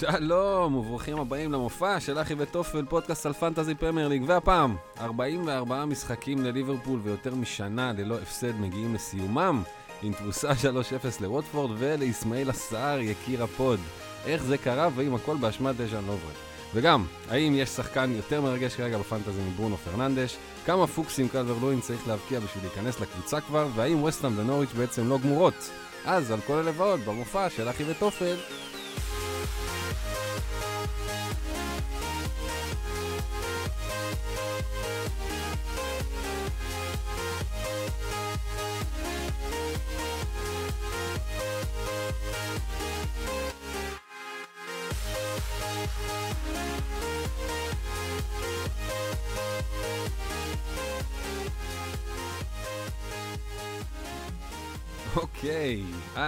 שלום, וברוכים הבאים למופע של אחי וטופל, פודקאסט על פנטזי פרמייר ליג, והפעם, 44 משחקים לליברפול ויותר משנה ללא הפסד מגיעים לסיומם, עם תבוסה 3-0 לווטפורד ולאיסמעילה סאר, יקיר ה pod. איך זה קרה ואם הכל באשמת דיאן לוברן. וגם, האם יש שחקן יותר מרגש כרגע בפנטזי מברונו פרננדש? כמה פוקסים קלברט לווין צריך להבקיע בשביל להיכנס לקבוצה כבר? והאם ווסטהאם ונוריץ' בעצם לא גמורות? אז על כל אלה ועוד במופע של אחי וטופל.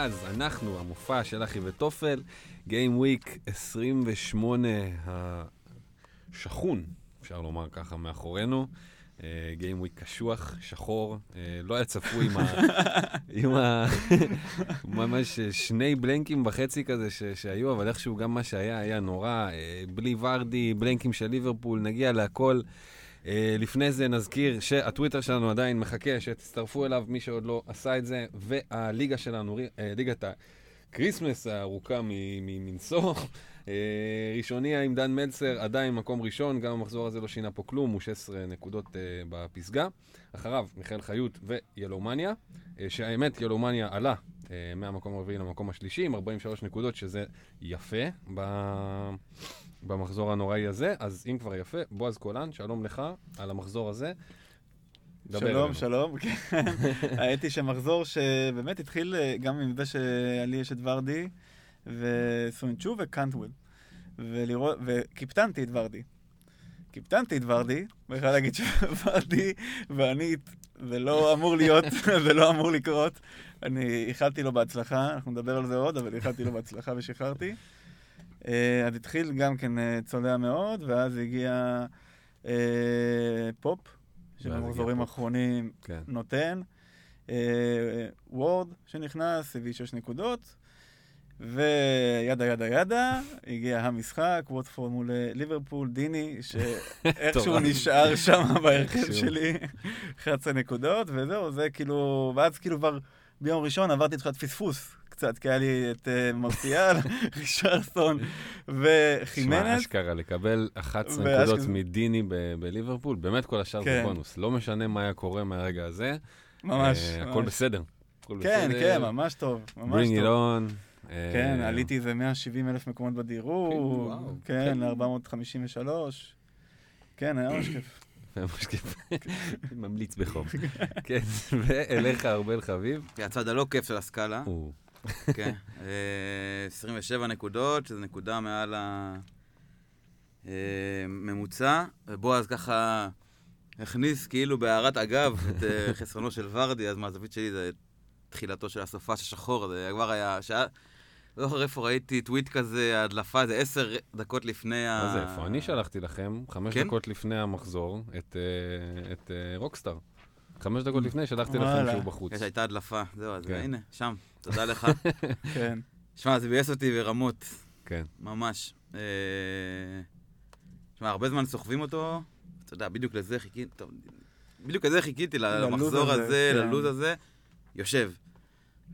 אז אנחנו, המופע של אחי וטופל, גיים וויק 28 השחון, אפשר לומר ככה, מאחורינו. גיים וויק קשוח, שחור, uh, לא היה צפוי עם ה... עם ה... ממש שני בלנקים בחצי כזה ש... שהיו, אבל איכשהו גם מה שהיה היה נורא, uh, בלי ורדי, בלנקים של ליברפול, נגיע להכל. Uh, לפני זה נזכיר שהטוויטר שלנו עדיין מחכה, שתצטרפו אליו, מי שעוד לא עשה את זה, והליגה שלנו, uh, ליגת הקריסמס הארוכה ממנסור, uh, ראשוני עם דן מלצר, עדיין מקום ראשון, גם המחזור הזה לא שינה פה כלום, הוא 16 נקודות בפסגה. אחריו, מיכאל חיות וילומניה, uh, שהאמת, ילומניה עלה מהמקום הרביעי למקום השלישי, עם 43 נקודות, שזה יפה. במחזור הנוראי הזה, אז אם כבר יפה, בועז קולן, שלום לך על המחזור הזה. שלום, שלום. כן. הייתי שמחזור שבאמת התחיל גם עם זה שלי יש את ורדי וסונצ'ו וקנטוול. וקיפטנתי את ורדי. קיפטנתי את ורדי, ואחד להגיד שוורדי ואני, זה לא אמור להיות, זה לא אמור לקרות. אני איחלתי לו בהצלחה, אנחנו נדבר על זה עוד, אבל איחלתי לו בהצלחה ושחררתי. אז התחיל גם כן צולע מאוד, ואז הגיע אה, פופ, שבמחזורים האחרונים כן. נותן. אה, וורד שנכנס, הביא שש נקודות, וידה ידה ידה, הגיע המשחק, ווטפורד מול ליברפול, דיני, שאיכשהו נשאר שם בהרכב שלי, 11 נקודות, וזהו, זה כאילו, ואז כאילו כבר ביום ראשון עברתי תחילת פספוס, קצת, כי היה לי את uh, מרסיאל, רישרסון וחימנס. שמע, אשכרה, לקבל 11 נקודות מדיני בליברפול, באמת כל השאר זה בונוס. לא משנה מה היה קורה מהרגע הזה. ממש. הכל בסדר. כן, כן, ממש טוב. ממש bring it on. כן, עליתי איזה 170 אלף מקומות בדירוג. כן, ל-453. כן, היה ממש כיף. ממש כיף. ממליץ בחום. כן, ואליך, ארבל חביב. הצד הלא כיף של הסקאלה. כן, 27 נקודות, שזה נקודה מעל הממוצע, ובועז ככה הכניס כאילו בהערת אגב את חסרונו של ורדי, אז מהזווית שלי זה תחילתו של הסופה השחור, זה כבר היה... שעה... לא זוכר איפה ראיתי טוויט כזה, הדלפה, זה עשר דקות לפני ה... מה זה, איפה? אני שלחתי לכם, חמש כן? דקות לפני המחזור, את, את רוקסטאר. חמש דקות לפני שלחתי לכם שהוא בחוץ. יש, הייתה הדלפה, זהו, אז הנה, שם, תודה לך. כן. שמע, זה ביאס אותי ברמות. כן. ממש. שמע, הרבה זמן סוחבים אותו, אתה יודע, בדיוק לזה חיכיתי, טוב, בדיוק לזה חיכיתי, למחזור הזה, ללוז הזה, יושב.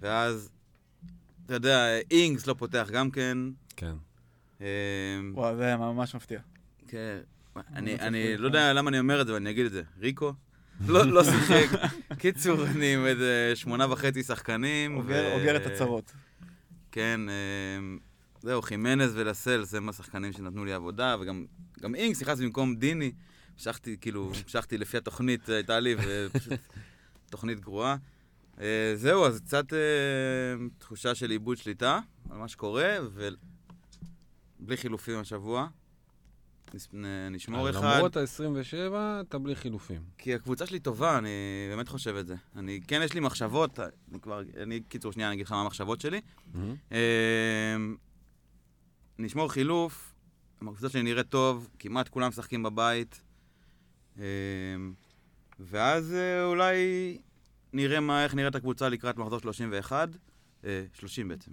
ואז, אתה יודע, אינגס לא פותח גם כן. כן. וואו, זה ממש מפתיע. כן. אני לא יודע למה אני אומר את זה, אבל אני אגיד את זה. ריקו, לא שיחק. קיצור, אני עם איזה שמונה וחצי שחקנים. אוגר את הצרות. כן, זהו, חימנז ולסל, זה מהשחקנים שנתנו לי עבודה, וגם אינגס נכנס במקום דיני. המשכתי, כאילו, המשכתי לפי התוכנית, הייתה לי, ופשוט תוכנית גרועה. זהו, אז קצת תחושה של איבוד שליטה על מה שקורה, ובלי חילופים השבוע. נשמור אחד. למרות ה-27, אתה בלי חילופים. כי הקבוצה שלי טובה, אני באמת חושב את זה. אני, כן, יש לי מחשבות, אני כבר, אני, קיצור, שנייה, אני אגיד לך מה המחשבות שלי. נשמור חילוף, הקבוצה שלי נראית טוב, כמעט כולם משחקים בבית. ואז אולי נראה מה, איך נראית הקבוצה לקראת מחזור 31, 30 בעצם.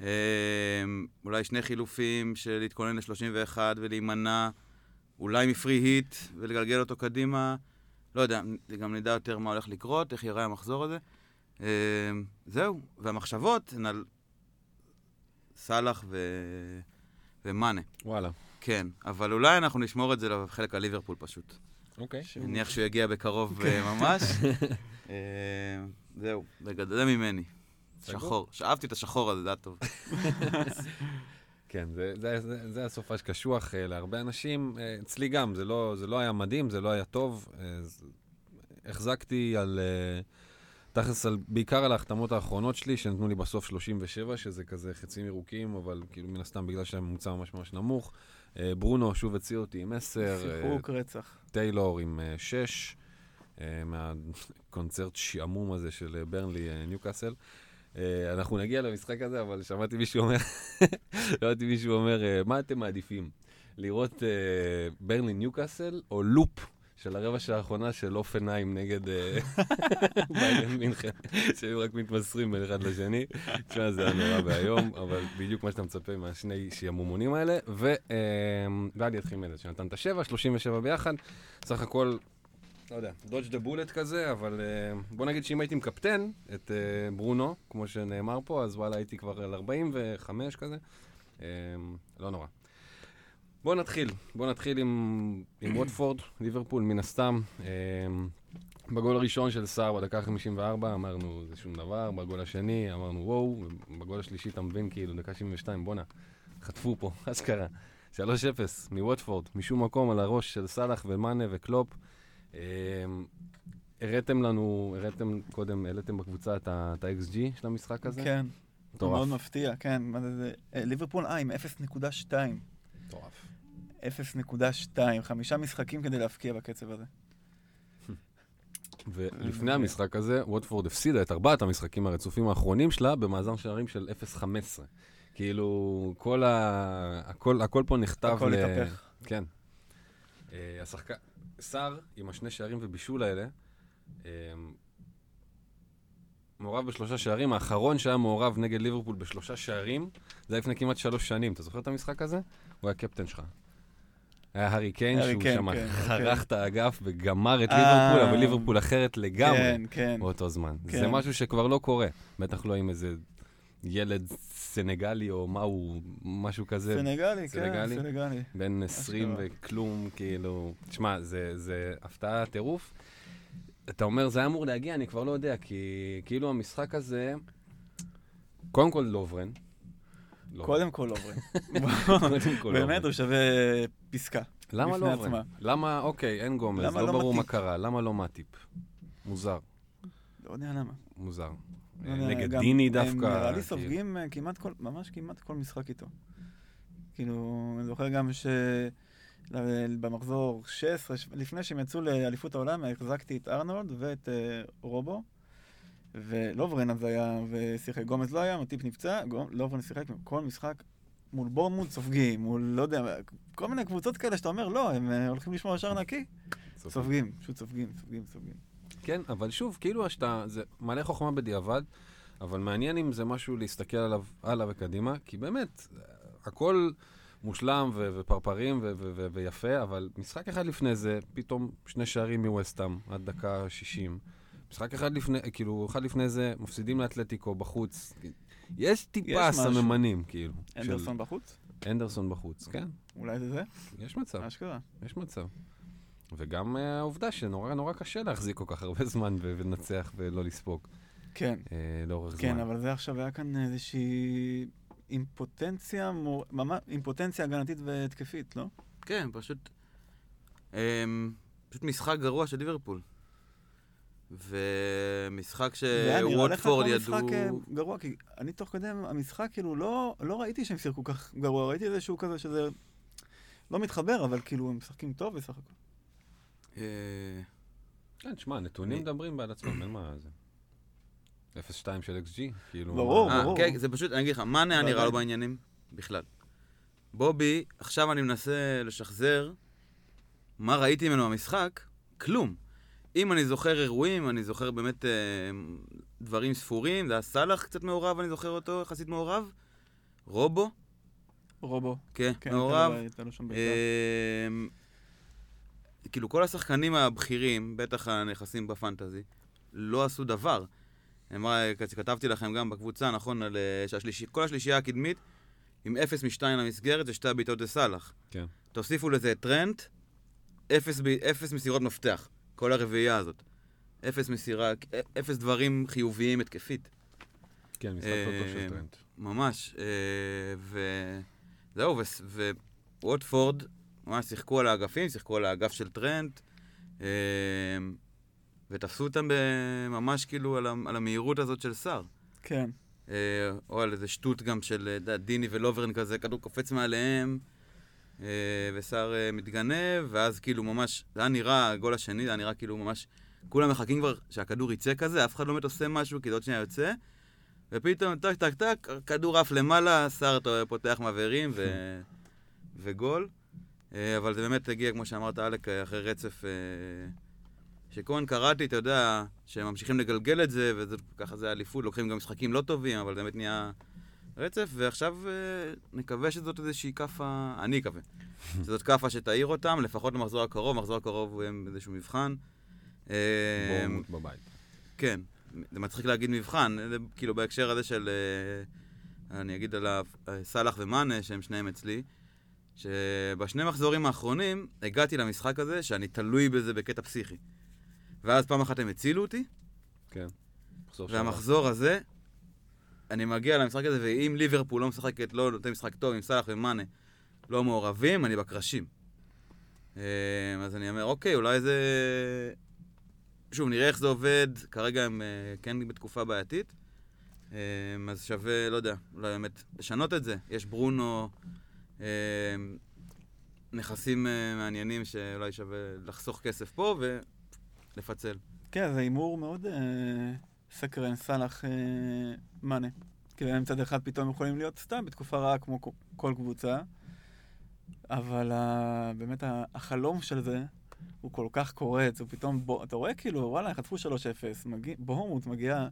אה, אולי שני חילופים של להתכונן ל-31 ולהימנע, אולי מפרי היט ולגלגל אותו קדימה. לא יודע, גם נדע יותר מה הולך לקרות, איך ייראה המחזור הזה. אה, זהו, והמחשבות הן על סאלח ו... ומאנה. וואלה. כן, אבל אולי אנחנו נשמור את זה לחלק הליברפול פשוט. אוקיי. שהוא- נניח שהוא יגיע בקרוב אה, ממש. אה, זהו, זה ממני. שחור. שאהבתי את השחור הזה, זה היה טוב. כן, זה, זה, זה, זה הסופש קשוח אה, להרבה אנשים. אה, אצלי גם, זה לא, זה לא היה מדהים, זה לא היה טוב. אה, החזקתי על, תכלס, על, בעיקר על ההחתמות האחרונות שלי, שנתנו לי בסוף 37, שזה כזה חצים ירוקים, אבל כאילו מן הסתם בגלל שהממוצע ממש ממש נמוך. ברונו שוב הציע אותי עם 10, שיחוק רצח. טיילור עם 6, מהקונצרט שעמום הזה של ברנלי אה, ניוקאסל. אה, אנחנו נגיע למשחק הזה, אבל שמעתי מישהו אומר, שמעתי מישהו אומר, אה, מה אתם מעדיפים? לראות אה, ברנלי ניוקאסל או לופ של הרבע שעה האחרונה של אופנהיים נגד ביירן מינכן, שהיו רק מתמסרים בין אחד לשני. תשמע, זה היה נורא ואיום, אבל בדיוק מה שאתה מצפה מהשני שעמומונים האלה. ואני אתחיל מזה, שנתן את השבע, 37 ביחד. סך הכל, לא יודע, דודג' דה בולט כזה, אבל אה, בוא נגיד שאם הייתי מקפטן את אה, ברונו, כמו שנאמר פה, אז וואלה, הייתי כבר על 45 כזה. אה, לא נורא. בוא נתחיל, בוא נתחיל עם, עם ווטפורד, ליברפול, מן הסתם. בגול הראשון של סער בדקה 54 אמרנו זה שום דבר, בגול השני אמרנו וואו, בגול השלישי אתה מבין כאילו דקה 72 בואנה, חטפו פה, אשכרה. 3-0 מווטפורד, משום מקום על הראש של סאלח ומאנה וקלופ. אה, הראיתם לנו, הראיתם קודם, העליתם בקבוצה את ה-XG של המשחק הזה? כן. מטורף. מאוד מפתיע, כן. אה, ליברפול, אה, עם 0.2. מטורף. 0.2, חמישה משחקים כדי להפקיע בקצב הזה. ולפני המשחק הזה, ווטפורד הפסידה את ארבעת המשחקים הרצופים האחרונים שלה במאזן שערים של 0-15. כאילו, כל ה... הכל, הכל פה נכתב הכל התהפך. כן. אה, השחקן... סער, עם השני שערים ובישול האלה, אה, מעורב בשלושה שערים. האחרון שהיה מעורב נגד ליברפול בשלושה שערים, זה היה לפני כמעט שלוש שנים. אתה זוכר את המשחק הזה? הוא היה קפטן שלך. היה הארי קיין, שהוא שם כן, חרך כן. את האגף וגמר את אה. ליברפול, אבל ליברפול אחרת לגמרי כן, כן. באותו זמן. זה. משהו שכבר לא קורה. בטח לא עם איזה ילד סנגלי או מהו, משהו כזה. סנגלי, כן, סנגלי? סנגלי. בן 20 אשכרה. וכלום, כאילו... תשמע, זה, זה הפתעה טירוף. אתה אומר, זה היה אמור להגיע, אני כבר לא יודע, כי כאילו המשחק הזה... קודם כל לוברן. לוברן. קודם כל כל באמת, לוברן. הוא שווה פסקה. למה לוברן? למה, אוקיי, אין גומז, לא לא ברור מה מטיפ? קרה, למה לא מטיפ? מוזר, לא יודע למה. מוזר. יודע, נגד דיני הם דווקא. נראה לי כאילו. סופגים אה, כמעט כל, ממש כמעט כל משחק איתו. כאילו, אני זוכר גם ש... במחזור 16, ש- לפני שהם יצאו לאליפות העולם, החזקתי את ארנולד ואת אה, רובו. ולוברן אז היה, ושיחק גומז לא היה, מטיפ נפצע, לוברן שיחק כל משחק מול בורנמוט סופגים, מול לא יודע, כל מיני קבוצות כאלה שאתה אומר, לא, הם אה, הולכים לשמור ישר נקי, סופגים. סופגים, פשוט סופגים, סופגים, סופגים. כן, אבל שוב, כאילו שאתה, זה מלא חוכמה בדיעבד, אבל מעניין אם זה משהו להסתכל עליו הלאה וקדימה, כי באמת, הכל מושלם ו- ופרפרים ו- ו- ו- ויפה, אבל משחק אחד לפני זה, פתאום שני שערים מווסטאם עד דקה 60. משחק אחד לפני, כאילו, אחד לפני זה, מפסידים לאתלטיקו בחוץ. יש טיפה יש משהו. סממנים, כאילו. אנדרסון בחוץ? של אנדרסון בחוץ, כן, אולי זה זה? יש מצב. אשכרה. יש מצב. וגם אה, העובדה שנורא נורא קשה להחזיק כל כך הרבה זמן ולנצח ולא לספוג כן. אה, לאורך זמן. כן, אבל זה עכשיו היה כאן איזושהי אימפוטנציה, מור- ממש אימפוטנציה הגנתית והתקפית, לא? כן, פשוט... אמ, פשוט משחק גרוע של ליברפול. ומשחק זה היה נראה לך משחק ידעו... אה, גרוע, כי אני תוך כדי המשחק, כאילו, לא, לא ראיתי שהם שיחקו כל כך גרוע, ראיתי איזשהו כזה שזה לא מתחבר, אבל כאילו, הם משחקים טוב בסך הכל. אה, כן, תשמע, נתונים מדברים בעד עצמם, אין מה זה. 0.2 של XG, כאילו... ברור, מה- אה, ברור. כן, זה פשוט, אני אגיד לך, מה היה נראה לו. בעניינים? בכלל. בובי, עכשיו אני מנסה לשחזר מה ראיתי ממנו במשחק, כלום. אם אני זוכר אירועים, אני זוכר באמת אה, דברים ספורים, זה היה סאלח קצת מעורב, אני זוכר אותו, יחסית מעורב. רובו, רובו. כן, כן, מעורב. לו- הייתה לו שם בעיטה. אמ, כאילו, כל השחקנים הבכירים, בטח הנכסים בפנטזי, לא עשו דבר. כתבתי לכם גם בקבוצה, נכון, על, אה, שהשלישי, כל השלישייה הקדמית, עם אפס משתיים למסגרת, זה שתי הבעיטות לסאלח. כן. תוסיפו לזה את טרנט, אפס, ב- אפס מסירות מפתח, כל הרביעייה הזאת. אפס מסירה, אפס דברים חיוביים התקפית. כן, משחק לא טוב אה, של טרנט. ממש. אה, וזהו, וווטפורד ממש שיחקו על האגפים, שיחקו על האגף של טרנט, אה, ותפסו אותם ממש כאילו על, המהירות הזאת של סער. כן. אה, או על איזה שטות גם של אה, דיני ולוברן כזה, כדור קופץ מעליהם, אה, וסער מתגנב, ואז כאילו ממש, זה היה נראה, הגול השני, זה היה נראה כאילו ממש, כולם מחכים כבר שהכדור יצא כזה, אף אחד לא באמת עושה משהו, כי זה עוד שנייה יוצא, ופתאום טק טק טק, כדור עף למעלה, סער פותח מבערים, ו... וגול. אה, אבל זה באמת הגיע, כמו שאמרת, אלק, אה, אחרי רצף... אה, שכהן קראתי, אתה יודע, שהם ממשיכים לגלגל את זה, וככה זה אליפות, לוקחים גם משחקים לא טובים, אבל זה באמת נהיה רצף, ועכשיו נקווה שזאת איזושהי כאפה, אני אקווה, שזאת כאפה שתעיר אותם, לפחות למחזור הקרוב, מחזור הקרוב הוא איזשהו מבחן. בורמוט בבית. כן, זה מצחיק להגיד מבחן, זה כאילו בהקשר הזה של, אני אגיד אה, סאלח ומאנה, שהם שניהם אצלי, שבשני מחזורים האחרונים הגעתי למשחק הזה שאני תלוי בזה בקטע פסיכי. ואז פעם אחת הם הצילו אותי, כן. והמחזור הזה, אני מגיע למשחק הזה, ואם ליברפול לא משחקת, לא נותן משחק טוב, אם סאלח ומאנה לא מעורבים, אני בקרשים. אה, אז אני אומר, אוקיי, אולי זה... שוב, נראה איך זה עובד, כרגע הם אה, כן בתקופה בעייתית, אה, אז שווה, לא יודע, אולי באמת לשנות את זה. יש ברונו, נכסים אה, מעניינים שאולי שווה לחסוך כסף פה ולפצל. כן, זה הימור מאוד אה, סקרן, סאלח אה, מאנה. הם מצד אחד פתאום יכולים להיות סתם בתקופה רעה כמו כל- קבוצה, אבל באמת החלום של זה הוא כל כך קורץ, הוא פתאום, אתה רואה כאילו, וואלה, חטפו 3-0, מגיע, בורמוט מגיע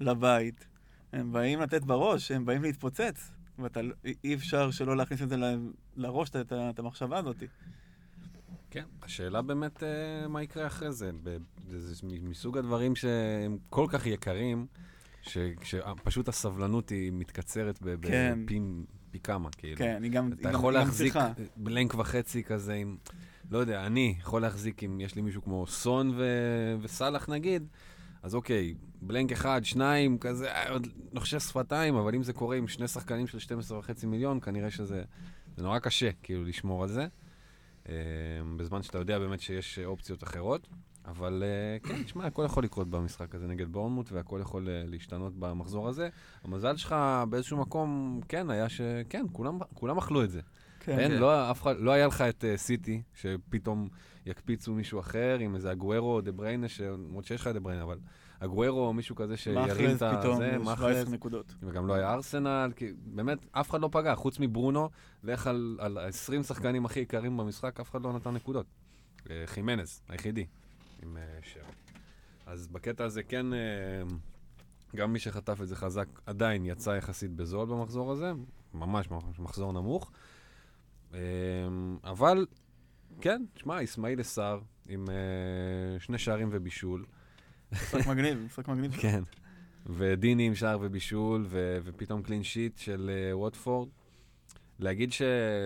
לבית, הם באים לתת בראש, הם באים להתפוצץ, ואתה לא- אי- אפשר שלא להכניס את זה לראש, את, את, המחשבה הזאת. כן, השאלה באמת אה, מה יקרה אחרי זה. זה, מסוג הדברים שהם כל כך יקרים, ש- שפשוט הסבלנות היא מתקצרת ב- כן. בפי פי כמה, כאילו. כן, אני גם... אתה גם- יכול גם להחזיק צריכה. בלנק וחצי כזה עם, לא יודע, אני יכול להחזיק אם יש לי מישהו כמו סון ו- וסאלח נגיד, אז אוקיי, בלנק אחד, שניים, כזה, אה, עוד נוחשי שפתיים, אבל אם זה קורה עם שני שחקנים של 12 וחצי מיליון, כנראה שזה זה נורא קשה, כאילו, לשמור על זה. אה, בזמן שאתה יודע באמת שיש אה, אופציות אחרות. אבל כן, תשמע, הכל יכול לקרות במשחק הזה נגד בורנמוט, והכל יכול להשתנות במחזור הזה. המזל שלך באיזשהו מקום, כן, היה ש... כן, כולם, כולם אכלו את זה. כן, אין, כן. לא, אף לא היה לך את uh, סיטי, שפתאום יקפיצו מישהו אחר עם איזה אגוארו או דה בריינה, למרות שיש לך דה בריינה, אבל אגוארו או מישהו כזה שירים את ה... זה, 17 מאחרז, נקודות. וגם לא היה ארסנל, כי באמת, אף אחד לא פגע, חוץ מברונו, לך על, על ה-20 שחקנים הכי יקרים במשחק, אף אחד לא נתן נקודות. אה, חימנז, היחידי, עם אה, שבע. אז בקטע הזה כן, אה, גם מי שחטף את זה חזק עדיין יצא יחסית בזול במחזור הזה, ממש מחזור נמוך. אבל, כן, שמע, אסמאעיל אסר עם שני שערים ובישול. משחק מגניב, משחק מגניב. כן. ודיני עם שער ובישול, ו- ופתאום קלין שיט של uh, ווטפורד. להגיד ש-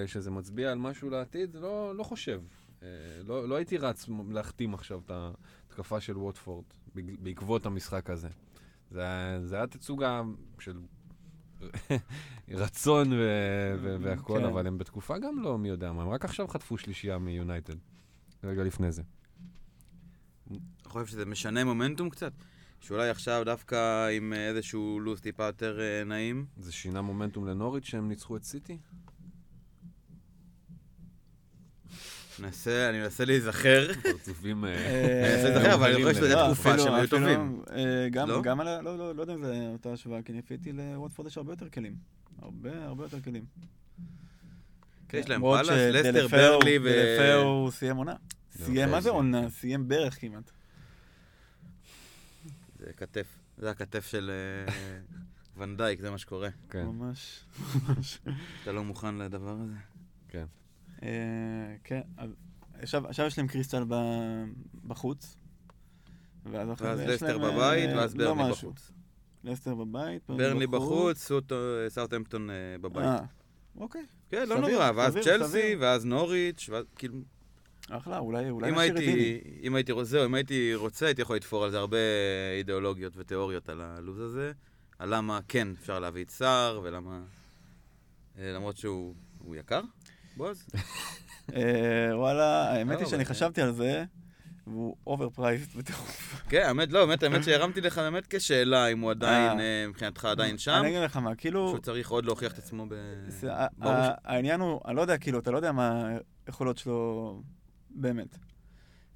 שזה מצביע על משהו לעתיד, לא, לא חושב. Uh, לא, לא הייתי רץ להחתים עכשיו את ההתקפה של ווטפורד בעקבות המשחק הזה. זה, זה היה תצוגה של רצון ו- ו- והכל, כן. אבל הם בתקופה גם לא מי יודע מה, הם רק עכשיו חטפו שלישייה מיונייטד, רגע לפני זה. אני חושב שזה משנה מומנטום קצת? שאולי עכשיו דווקא עם אה, איזשהו לו"ז טיפה יותר אה, נעים. זה שינה מומנטום לנוריץ' שהם ניצחו את סיטי? מנסה, אני מנסה להיזכר. פרצופים... אה, אה, אני מנסה להיזכר, אבל אני חושב שזה לא, תקופה שהם היו טובים. גם, לא? גם על ה... לא, לא, לא יודע אם זה אותה השוואה, כי לפי דעתי לווטפורד יש הרבה יותר כלים. הרבה, הרבה יותר כלים. כן, יש להם פאלאס, לסטר, ברנלי ו... דלופאו סיים עונה. סיים, מה זה. עונה? סיים ברך כמעט. זה כתף. זה הכתף של אה, ונדייק, זה מה שקורה. כן. ממש. אתה לא מוכן לדבר הזה? אה, כן, אז עכשיו עכשיו יש להם קריסטל בחוץ. ואז לסטר בבית, אה, ואז לא ברני. בחוץ. לסטר בבית, ברנלי בחוץ, סאוטהמפטון בבית. אה, אוקיי, כן, לא נורא, ואז צ'לסי. ואז נוריץ', ואז כאילו... אחלה, אולי אולי אם נשאיר את דיני. הייתי, אם הייתי רוצה, זהו, אם הייתי רוצה, הייתי יכול לתפור על זה הרבה אידיאולוגיות ותיאוריות על הלו"ז הזה, על למה כן אפשר להביא את סאר, ולמה... אה, למרות שהוא הוא יקר, בועז? אה, וואלה, האמת לא, היא אבל שאני חשבתי על זה, והוא overpriced בטירוף. כן, האמת, לא, האמת, האמת שהרמתי לך באמת כשאלה אם הוא עדיין, אה. מבחינתך עדיין שם, אני אגיד לך מה, כאילו... שהוא צריך עוד להוכיח את עצמו ב... העניין הוא, אני לא יודע, כאילו, אתה לא יודע מה היכולות שלו באמת.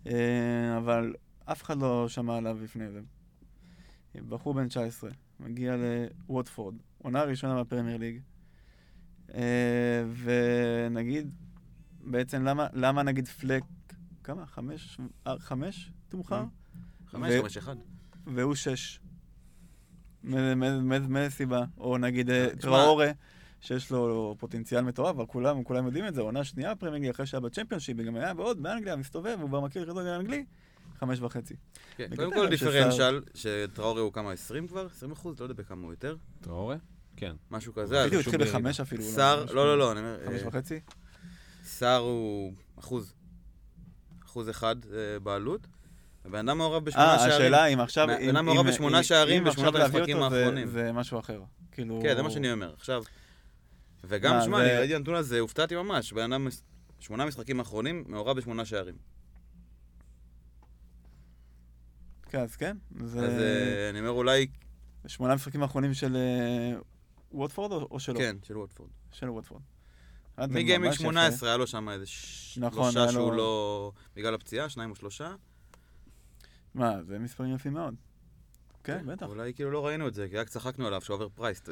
אה, אבל אף אחד לא שמע עליו לפני זה. בחור בן 19, מגיע לווטפורד, עונה ראשונה בפרמייר ליג. אה, ונגיד, בעצם למה, למה נגיד פלק, כמה? חמש? אה, חמש? תומחר? חמש, ו- חמש, אחד. והוא שש. מאיזה- סיבה? או נגיד טראורה, שיש לו פוטנציאל מטורף, אבל כולם, כולם יודעים את זה, עונה שנייה פרמייר אחרי שהיה בצ'מפיונשיפ, וגם היה בעוד באנגליה, מסתובב, הוא כבר מכיר כדורגל אנגלי, חמש וחצי. כן, קודם כל דיפרנציאל, שטראורי הוא כמה, 20 כבר? 20 אחוז? לא יודע בכמה הוא יותר. טראורה? כן. משהו כזה. בדיוק, התחיל. בחמש אפילו. אולי, סער, לא, לא. לא, אני אומר, חמש אה, וחצי? סער הוא אחוז. אחוז אחד אה, בעלות. הבן אדם מעורב בשמונה אה, שערים. השאלה אם עכשיו... בן אם- אדם מעורב בשמונה אם- שערים בשמונת המשחקים האחרונים. זה משהו אחר. כאילו... כן, זה מה שאני אומר. עכשיו, וגם, מה, שמע, אני ראיתי הנתון הזה, הופתעתי ממש. בן אדם, שמונה משחקים האחרונים, מעורב בשמונה שערים. כן, אז כן. זה אז אה, אני אומר, אולי, שמונה משחקים האחרונים של אה, ווטפורד או שלו? כן, של ווטפורד. של ווטפורד. אה, מגיימינג ממש יפה. 18 היה לו שם איזה נכון, שלושה שהוא לא... בגלל הפציעה, שניים או שלושה. מה, זה מספרים יפים מאוד. כן, בטח. אולי כאילו לא ראינו את זה, כי רק צחקנו עליו, שהוא overpriced.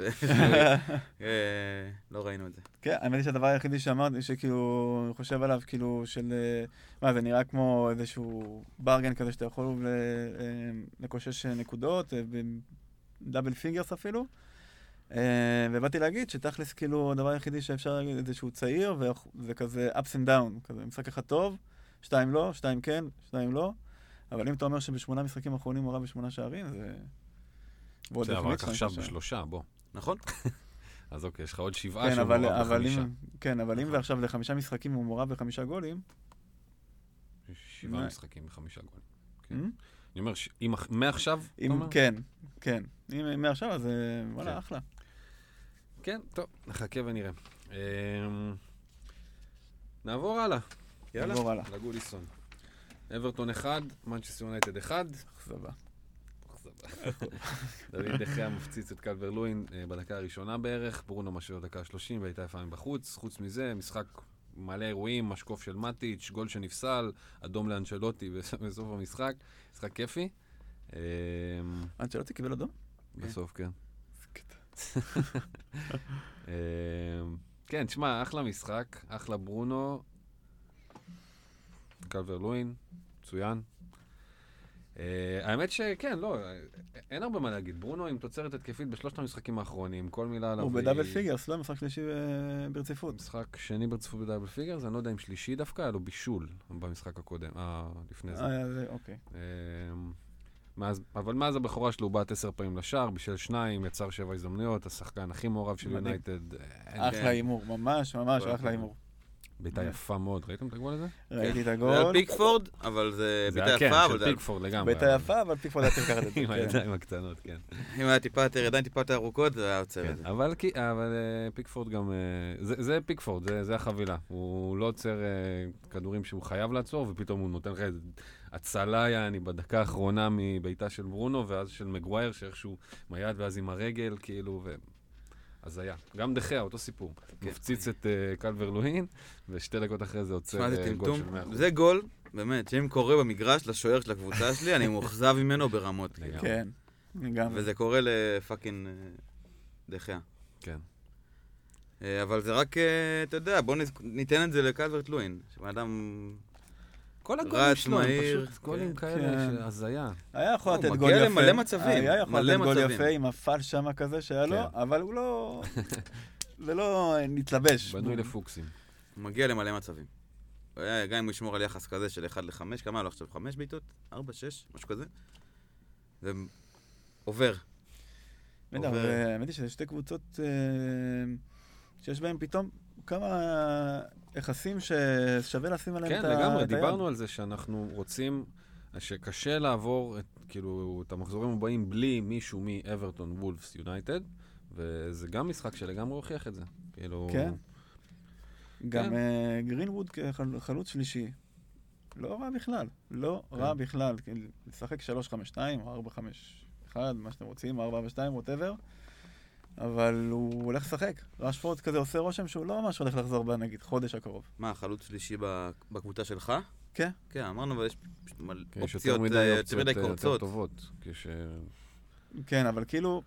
לא ראינו את זה. כן, האמת היא שהדבר היחידי שאמרתי, שכאילו, אני חושב עליו, כאילו, של... אה, מה, זה נראה כמו איזשהו bargain כזה שאתה יכול אה, לקושש אה, נקודות, אה, double figures אפילו. אה, ובאתי להגיד שתכלס, כאילו, הדבר היחידי שאפשר להגיד זה שהוא צעיר, וזה כזה ups and down, כזה משחק אחד טוב, שתיים לא, שתיים כן, שתיים לא. אבל אם אתה אומר שבשמונה משחקים האחרונים הוא מעורב בשמונה שערים, זה... ועוד בסדר, אבל רק עכשיו שערים. בשלושה, בוא. נכון? אז אוקיי, יש לך עוד שבעה כן, שהוא מעורב אבל בחמישה. אם, כן, אבל אם נכון. זה עכשיו לחמישה משחקים הוא מעורב בחמישה גולים, שבעה מה? משחקים בחמישה גולים. כן. אה? אני אומר, ש- אם מעכשיו, אתה אם, אומר? כן, כן. אם מעכשיו, אז אה, וואלה, כן. אחלה. כן, טוב, נחכה ונראה. אמ, נעבור הלאה, יאללה. נעבור הלאה. לגוליסון. אברטון 1, מנצ'סטר יונייטד 1. אכזבה. דוד דחיה מפציץ את קלבר לואין אה, בדקה הראשונה בערך, ברונו משאיר דקה ה-30 והייתה יפה מבחוץ. חוץ מזה, משחק מלא אירועים, משקוף של מטיץ', גול שנפסל, אדום לאנצ'לוטי בס- בסוף המשחק. משחק כיפי. אמ, אנצ'לוטי קיבל אדום? בסוף, כן. אמ, כן, תשמע, אחלה משחק, אחלה ברונו. קלברט לווין, מצוין. אה, האמת שכן, לא, אה, אין הרבה מה להגיד. ברונו עם תוצרת התקפית בשלושת המשחקים האחרונים, כל מילה עליו. הוא ב double figures, לא משחק שלישי אה, ברציפות. משחק שני ברציפות ב double figures, אני לא יודע אם שלישי דווקא, היה לו בישול במשחק הקודם, אה, לפני זה. אה, זה- אוקיי. אמ, מאז, אבל מאז הבכורה שלו הוא בעט עשר פעמים לשער, בישל שניים, יצר שבע הזדמנויות, השחקן הכי מעורב של. יונייטד. אה, אחלה הימור, ממש ממש כל אחלה. הימור. בעיטה יפה מאוד, ראיתם את הגול הזה? ראיתי את זה היה הגול. פיקפורד, אבל זה זה בעיטה כן, יפה, של אבל זה היה... פיקפורד לגמרי. בעיטה אבל- יפה, אבל פיקפורד היה צריך לקחת את זה. עם כן. הידיים הקטנות, כן. אם היה טיפה יותר ידיים, טיפה יותר ארוכות, זה היה עוצר כן, את זה. אבל, אה, פיקפורד גם, אה, זה, זה פיקפורד, זה, זה החבילה. הוא לא עוצר אה, כדורים שהוא חייב לעצור, ופתאום הוא נותן לך איזה הצלה, יעני, בדקה האחרונה מבעיטה של ברונו, ואז של מגווייר, שאיכשהו עם היד ואז עם הרגל, כאילו, ו... הזיה. גם דחיה, אותו סיפור. כן. מפציץ את אה, קלבר לואין, ושתי דקות אחרי זה עוצר אה, גול. של 100%. זה גול, באמת, שאם קורה במגרש לשוער של הקבוצה שלי, אני מאוכזב ממנו ברמות. כן, לגמרי. וזה קורה לפאקינג אה, דחיה. כן. אבל זה רק, אתה יודע, בוא ניתן את זה לקלברט לואין. שבן אדם כל הגולים שלו, הם פשוט גולים כן. כאלה, כן. שהזיה. היה יכול הוא לתת מגיע גול יפה. למלא מצבים, היה יכול מלא לתת גול מצבים. יפה עם הפאל שם כזה שהיה לו, כן. אבל הוא לא... זה לא נתלבש. בנוי לפוקסים. הוא מגיע למלא מצבים. הוא גם אם הוא ישמור על יחס כזה של 1 ל-5, כמה היה לו עכשיו? 5 בעיטות? 4, 6? משהו כזה? זה עובר. בטח. והאמת היא שזה שתי קבוצות אה, שיש בהן פתאום כמה יחסים ששווה לשים עליהם כן, את ה- לגמרי, את היד. דיברנו על זה שאנחנו רוצים, שקשה לעבור את, כאילו, את המחזורים הבאים בלי מישהו מאברטון, וולפס, יונייטד, וזה גם משחק שלגמרי הוכיח את זה. כאילו... כן. גם כן. אה, גרינווד כחלוץ שלישי. לא רע בכלל, לא כן. רע בכלל. כאילו, לשחק 3-5-2 או 4-5-1, מה שאתם רוצים, 4-4-2, ווטאבר. אבל הוא הולך לשחק. רשפורד כזה עושה רושם שהוא לא ממש הולך לחזור בנגיד חודש הקרוב. מה, חלוץ שלישי בקבוצה שלך? כן. כן, אמרנו, אבל יש פשוט מלא כן, יותר אופציות, אה, יותר מדי אה, יותר קורצות. טובות. כש... כן, אבל כאילו,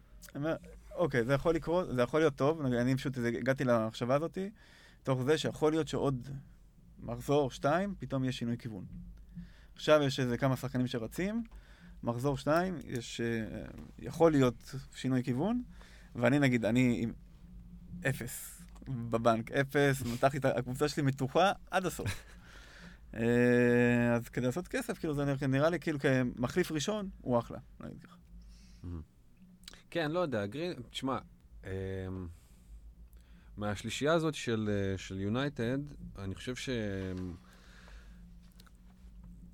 אוקיי, זה יכול לקרות, זה יכול להיות טוב, אני פשוט הגעתי למחשבה הזאתי, תוך זה שיכול להיות שעוד מחזור שתיים, פתאום יש שינוי כיוון. עכשיו יש איזה כמה שחקנים שרצים, מחזור שתיים, יש, אה, יכול להיות שינוי כיוון, ואני נגיד, אני עם אפס בבנק, אפס, מתחתי את הקבוצה שלי מתוחה עד הסוף. אה, אז כדי לעשות כסף, כאילו, זה נראה לי כאילו כמחליף ראשון, הוא אחלה, נגיד ככה. כן, לא יודע, גרין, תשמע, אמ, מהשלישייה הזאת של אה, של יונייטד, אני חושב ש...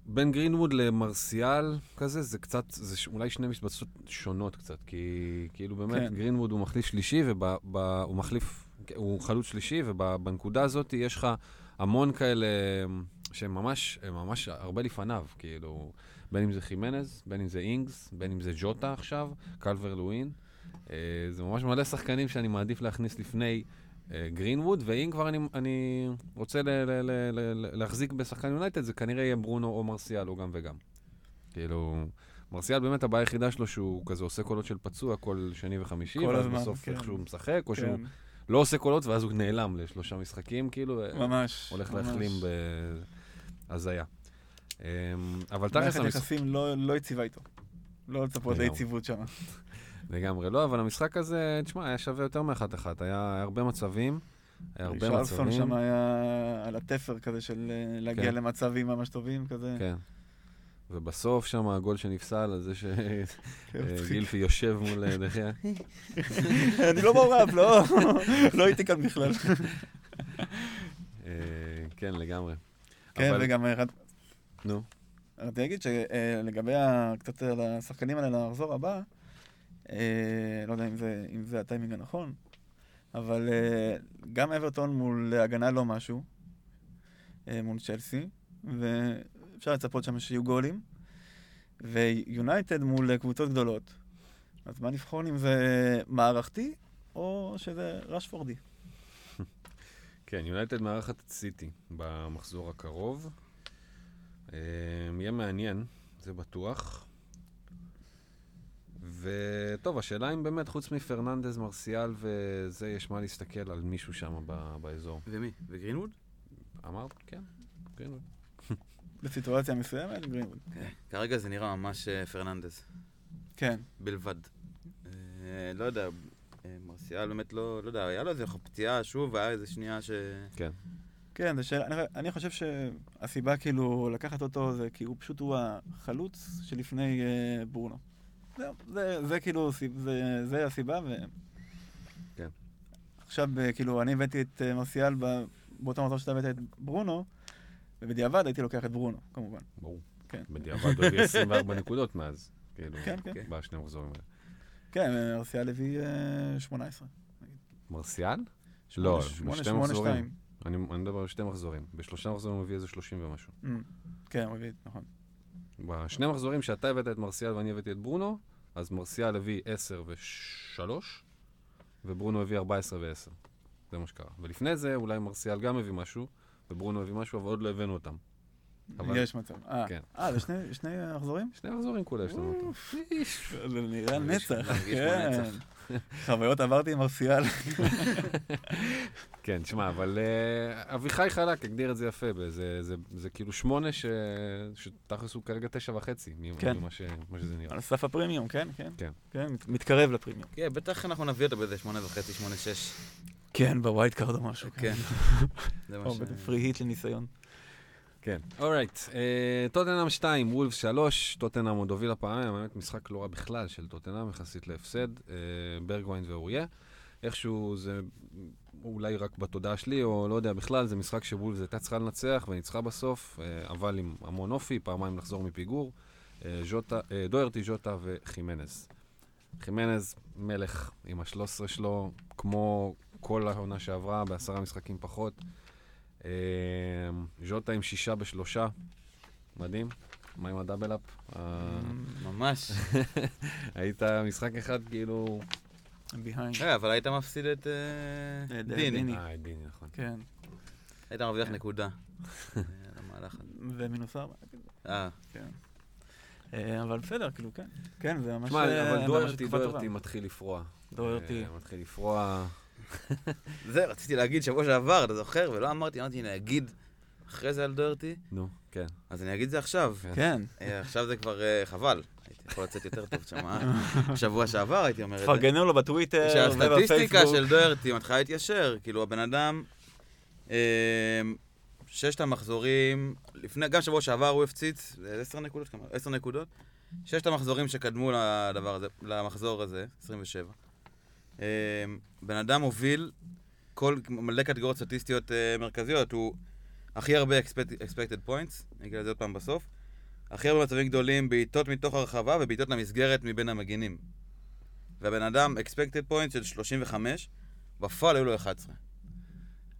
בין גרינווד למרסיאל כזה, זה קצת, זה אולי שני משבצות שונות קצת, כי כאילו באמת כן. גרינווד הוא מחליף שלישי, והוא מחליף, הוא חלוץ שלישי, ובנקודה הזאת יש לך המון כאלה שהם ממש, הם ממש הרבה לפניו, כאילו, בין אם זה חימנז, בין אם זה אינגס, בין אם זה ג'וטה עכשיו, קלבר לואין. אה, זה ממש מלא שחקנים שאני מעדיף להכניס לפני גרינווד, ואם כבר אני, אני רוצה ל, ל, ל, ל, להחזיק בשחקן יונייטד, זה כנראה יהיה ברונו או מרסיאל, או גם וגם. כאילו, מרסיאל באמת הבעיה היחידה שלו שהוא כזה עושה קולות של פצוע כל שני וחמישי, כל ואז הזמן, בסוף כן. איכשהו משחק, או שהוא כן, לא עושה קולות ואז הוא נעלם לשלושה משחקים, כאילו, אה, ממש. הולך ממש. להחלים בהזיה. אמ, אבל תכלס, מערכת יחסים לא לא יציבה איתו. לא לצפות לגמרי. ליציבות שם. לגמרי לא, אבל המשחק הזה, תשמע, היה שווה יותר מאחת-אחת. היה הרבה מצבים, היה הרבה מצבים. שם היה על התפר כזה של אה, להגיע כן. למצבים ממש טובים כזה. כן. ובסוף שם הגול שנפסל על זה. שגילפי יושב מול אה, דחיה. אני לא מעורב, לא, לא הייתי כאן בכלל. אה, כן, לגמרי. כן, וגם רד- נו, רציתי להגיד שלגבי קצת על השחקנים האלה למחזור הבא, אה, לא יודע אם זה, אם זה הטיימינג הנכון, אבל אה, גם אברטון מול הגנה לא משהו, אה, מול צ'לסי, ואפשר לצפות שם שיהיו גולים, ויונייטד מול קבוצות גדולות. אז מה לבחון אם זה מערכתי, או שזה רשפורדי? כן, יונייטד מארחת את סיטי במחזור הקרוב. יהיה מעניין, זה בטוח. וטוב, השאלה אם באמת, חוץ מפרננדז, מרסיאל וזה, יש מה להסתכל על מישהו שם ב- באזור. ומי? וגרינווד? אמרת? כן, גרינווד. בסיטואציה מסוימת, גרינווד. כרגע זה נראה ממש אה, פרננדז, כן. בלבד. אה, לא יודע, אה, מרסיאל באמת לא, לא יודע, היה לו איזה פציעה שוב, היה איזה שנייה ש... כן. כן, זו שאלה, אני, אני חושב שהסיבה כאילו לקחת אותו זה כי הוא פשוט הוא החלוץ שלפני אה, ברונו. זה, זה, זה כאילו, זה, זה הסיבה ו... כן. עכשיו, אה, כאילו, אני הבאתי את אה, מרסיאל באותו מצב שאתה הבאת את ברונו, ובדיעבד הייתי לוקח את ברונו, כמובן. ברור. כן. בדיעבד הוא הביא 24 נקודות מאז. כאילו, כן, כן. בשני המחזורים האלה. כן, אה, מרסיאל הביא אה, 18. מרסיאל? לא, בשתי מחזורים. אני מדבר על שתי מחזורים. בשלושה מחזורים הוא הביא איזה 30 ומשהו. Mm, כן, הוא הביא, נכון. בשני מחזורים שאתה הבאת את מרסיאל ואני הבאתי את ברונו, אז מרסיאל הביא 10 ו-3, וברונו הביא 14 ו-10. זה מה שקרה. ולפני זה אולי מרסיאל גם הביא משהו, וברונו הביא משהו, אבל עוד לא הבאנו אותם. אבל- יש מצב. אה, כן. אה, זה שני- שני מחזורים? שני מחזורים כולה יש לנו אותו. זה נראה נצח, כן. חוויות עברתי עם מרסיאל. כן, תשמע, אבל אה, אביחי חלק הגדיר את זה יפה, זה, זה, זה כאילו שמונה ש... שתכלס הוא כרגע תשע וחצי, כן. ממה ש... מה שזה נראה. על סף הפרימיום, כן, כן. כן. כן, מת- מתקרב לפרימיום. כן, בטח אנחנו נביא אותו באיזה שמונה וחצי, שמונה שש. כן, ב wildcard או משהו. כן. זה מה או ש... ב free hit לניסיון. כן. alright, אה, טוטנאם 2, וולבס 3, טוטנאם עוד הובילה פעמיים, באמת משחק לא רע בכלל של טוטנאם, יחסית להפסד, אה, ברגוויין ואוריה. איכשהו זה אולי רק בתודעה שלי, או לא יודע בכלל, זה משחק שוולף הייתה צריכה לנצח וניצחה בסוף, אה, אבל עם המון אופי, פעמיים לחזור מפיגור. ז'וטה, דוירטי, ז'וטה וחימנז. חימנז, מלך עם ה-13 שלו, כמו כל העונה שעברה, בעשרה משחקים פחות. אה, ז'וטה עם שישה בשלושה, מדהים. מה עם הדאבל אפ? אה, ממש. היית משחק אחד כאילו... ביהיינד. רגע, אבל היית מפסיד את אה, את דיני. דיני. אה, דיני, נכון. כן. היית מרוויח כן. נקודה. אה. ומינוס ארבע. אה, כן. אה, אבל בסדר, כאילו, כן. כן, זה ממש... תשמע, אה, אבל דוירטי, טובה. דוירטי מתחיל לפרוע. דוירטי. אה, מתחיל לפרוע. זה רציתי להגיד שבוע שעבר, אתה זוכר? ולא אמרתי, אמרתי, הנה, אגיד אחרי זה על דוירטי, נו, כן. אז אני אגיד את זה עכשיו. כן. אה, עכשיו זה כבר אה, חבל. הייתי יכול לצאת יותר טוב שם. אה? שבוע שעבר הייתי אומר את זה. תפרגנו לו בטוויטר שהסטטיסטיקה ובפייסבוק. של דוירטי מתחילה להתיישר, כאילו הבן אדם, אה, ששת המחזורים, לפני, גם שבוע שעבר הוא הפציץ, עשר נקודות? עשר נקודות. ששת המחזורים שקדמו לדבר הזה, למחזור הזה, 27. אה, בן אדם הוביל כל, מלא קטגוריות סטטיסטיות אה, מרכזיות, הוא הכי הרבה expect- expected points, אני אגיד לזה עוד פעם בסוף, הכי הרבה מצבים גדולים, בעיטות מתוך הרחבה ובעיטות למסגרת מבין המגינים. והבן אדם, expected point של 35, בפועל היו לו 11.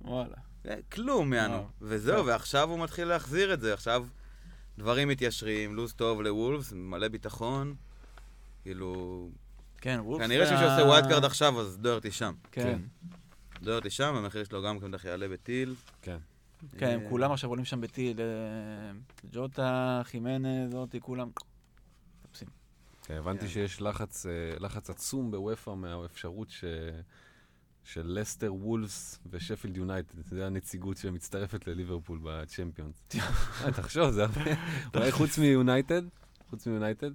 וואלה. זה כלום, יענו. וואו. וזהו. ועכשיו הוא מתחיל להחזיר את זה. עכשיו דברים מתיישרים, לו"ז טוב לוולפס, מלא ביטחון. כאילו... כן, וולבס. כנראה שמי שעושה wildcard עכשיו, אז דוהרטי שם. כן. דוהרטי שם, המחיר שלו גם בטח יעלה בטיל. כן. כן, אה, כולם עכשיו עולים שם בטיל. אה, ג'וטה, חימנז, זאתי, כולם. מחפשים. כן, הבנתי כן. שיש לחץ, אה, לחץ עצום באופ"א מהאפשרות ש... של לסטר, וולבס ושפילד יונייטד. זה הנציגות שמצטרפת לליברפול בצ'מפיונס. תחשוב, זה הרבה... אולי חוץ מיונייטד, חוץ מיונייטד,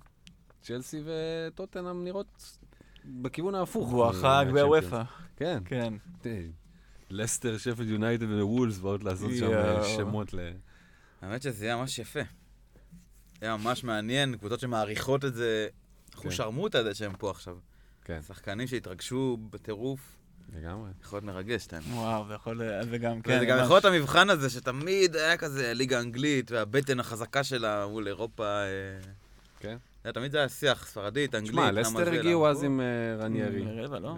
צ'לסי וטוטנאם נראות בכיוון ההפוך. הוא החג מהצ'מפיונס. בוופא. כן. כן. לסטר, שפילד יונייטד ווולפס באות לעשות שם אה. שמות ל... האמת שזה היה ממש יפה. היה ממש מעניין, קבוצות שמעריכות את זה. כן. אחוז שרמוטה זה שהם פה עכשיו. כן, שחקנים שהתרגשו בטירוף, לגמרי. יכול להיות מרגש, אתה יודע. וואו, זה יכול... זה גם, כן. וזה גם ממש. יכול להיות המבחן הזה, שתמיד היה כזה ליגה אנגלית, והבטן החזקה שלה מול אירופה. אה, כן. זה תמיד זה היה שיח, ספרדית, אנגלית, שמע, למה לסטר הגיעו אז. עם אה, רניירי. לרבע, לא?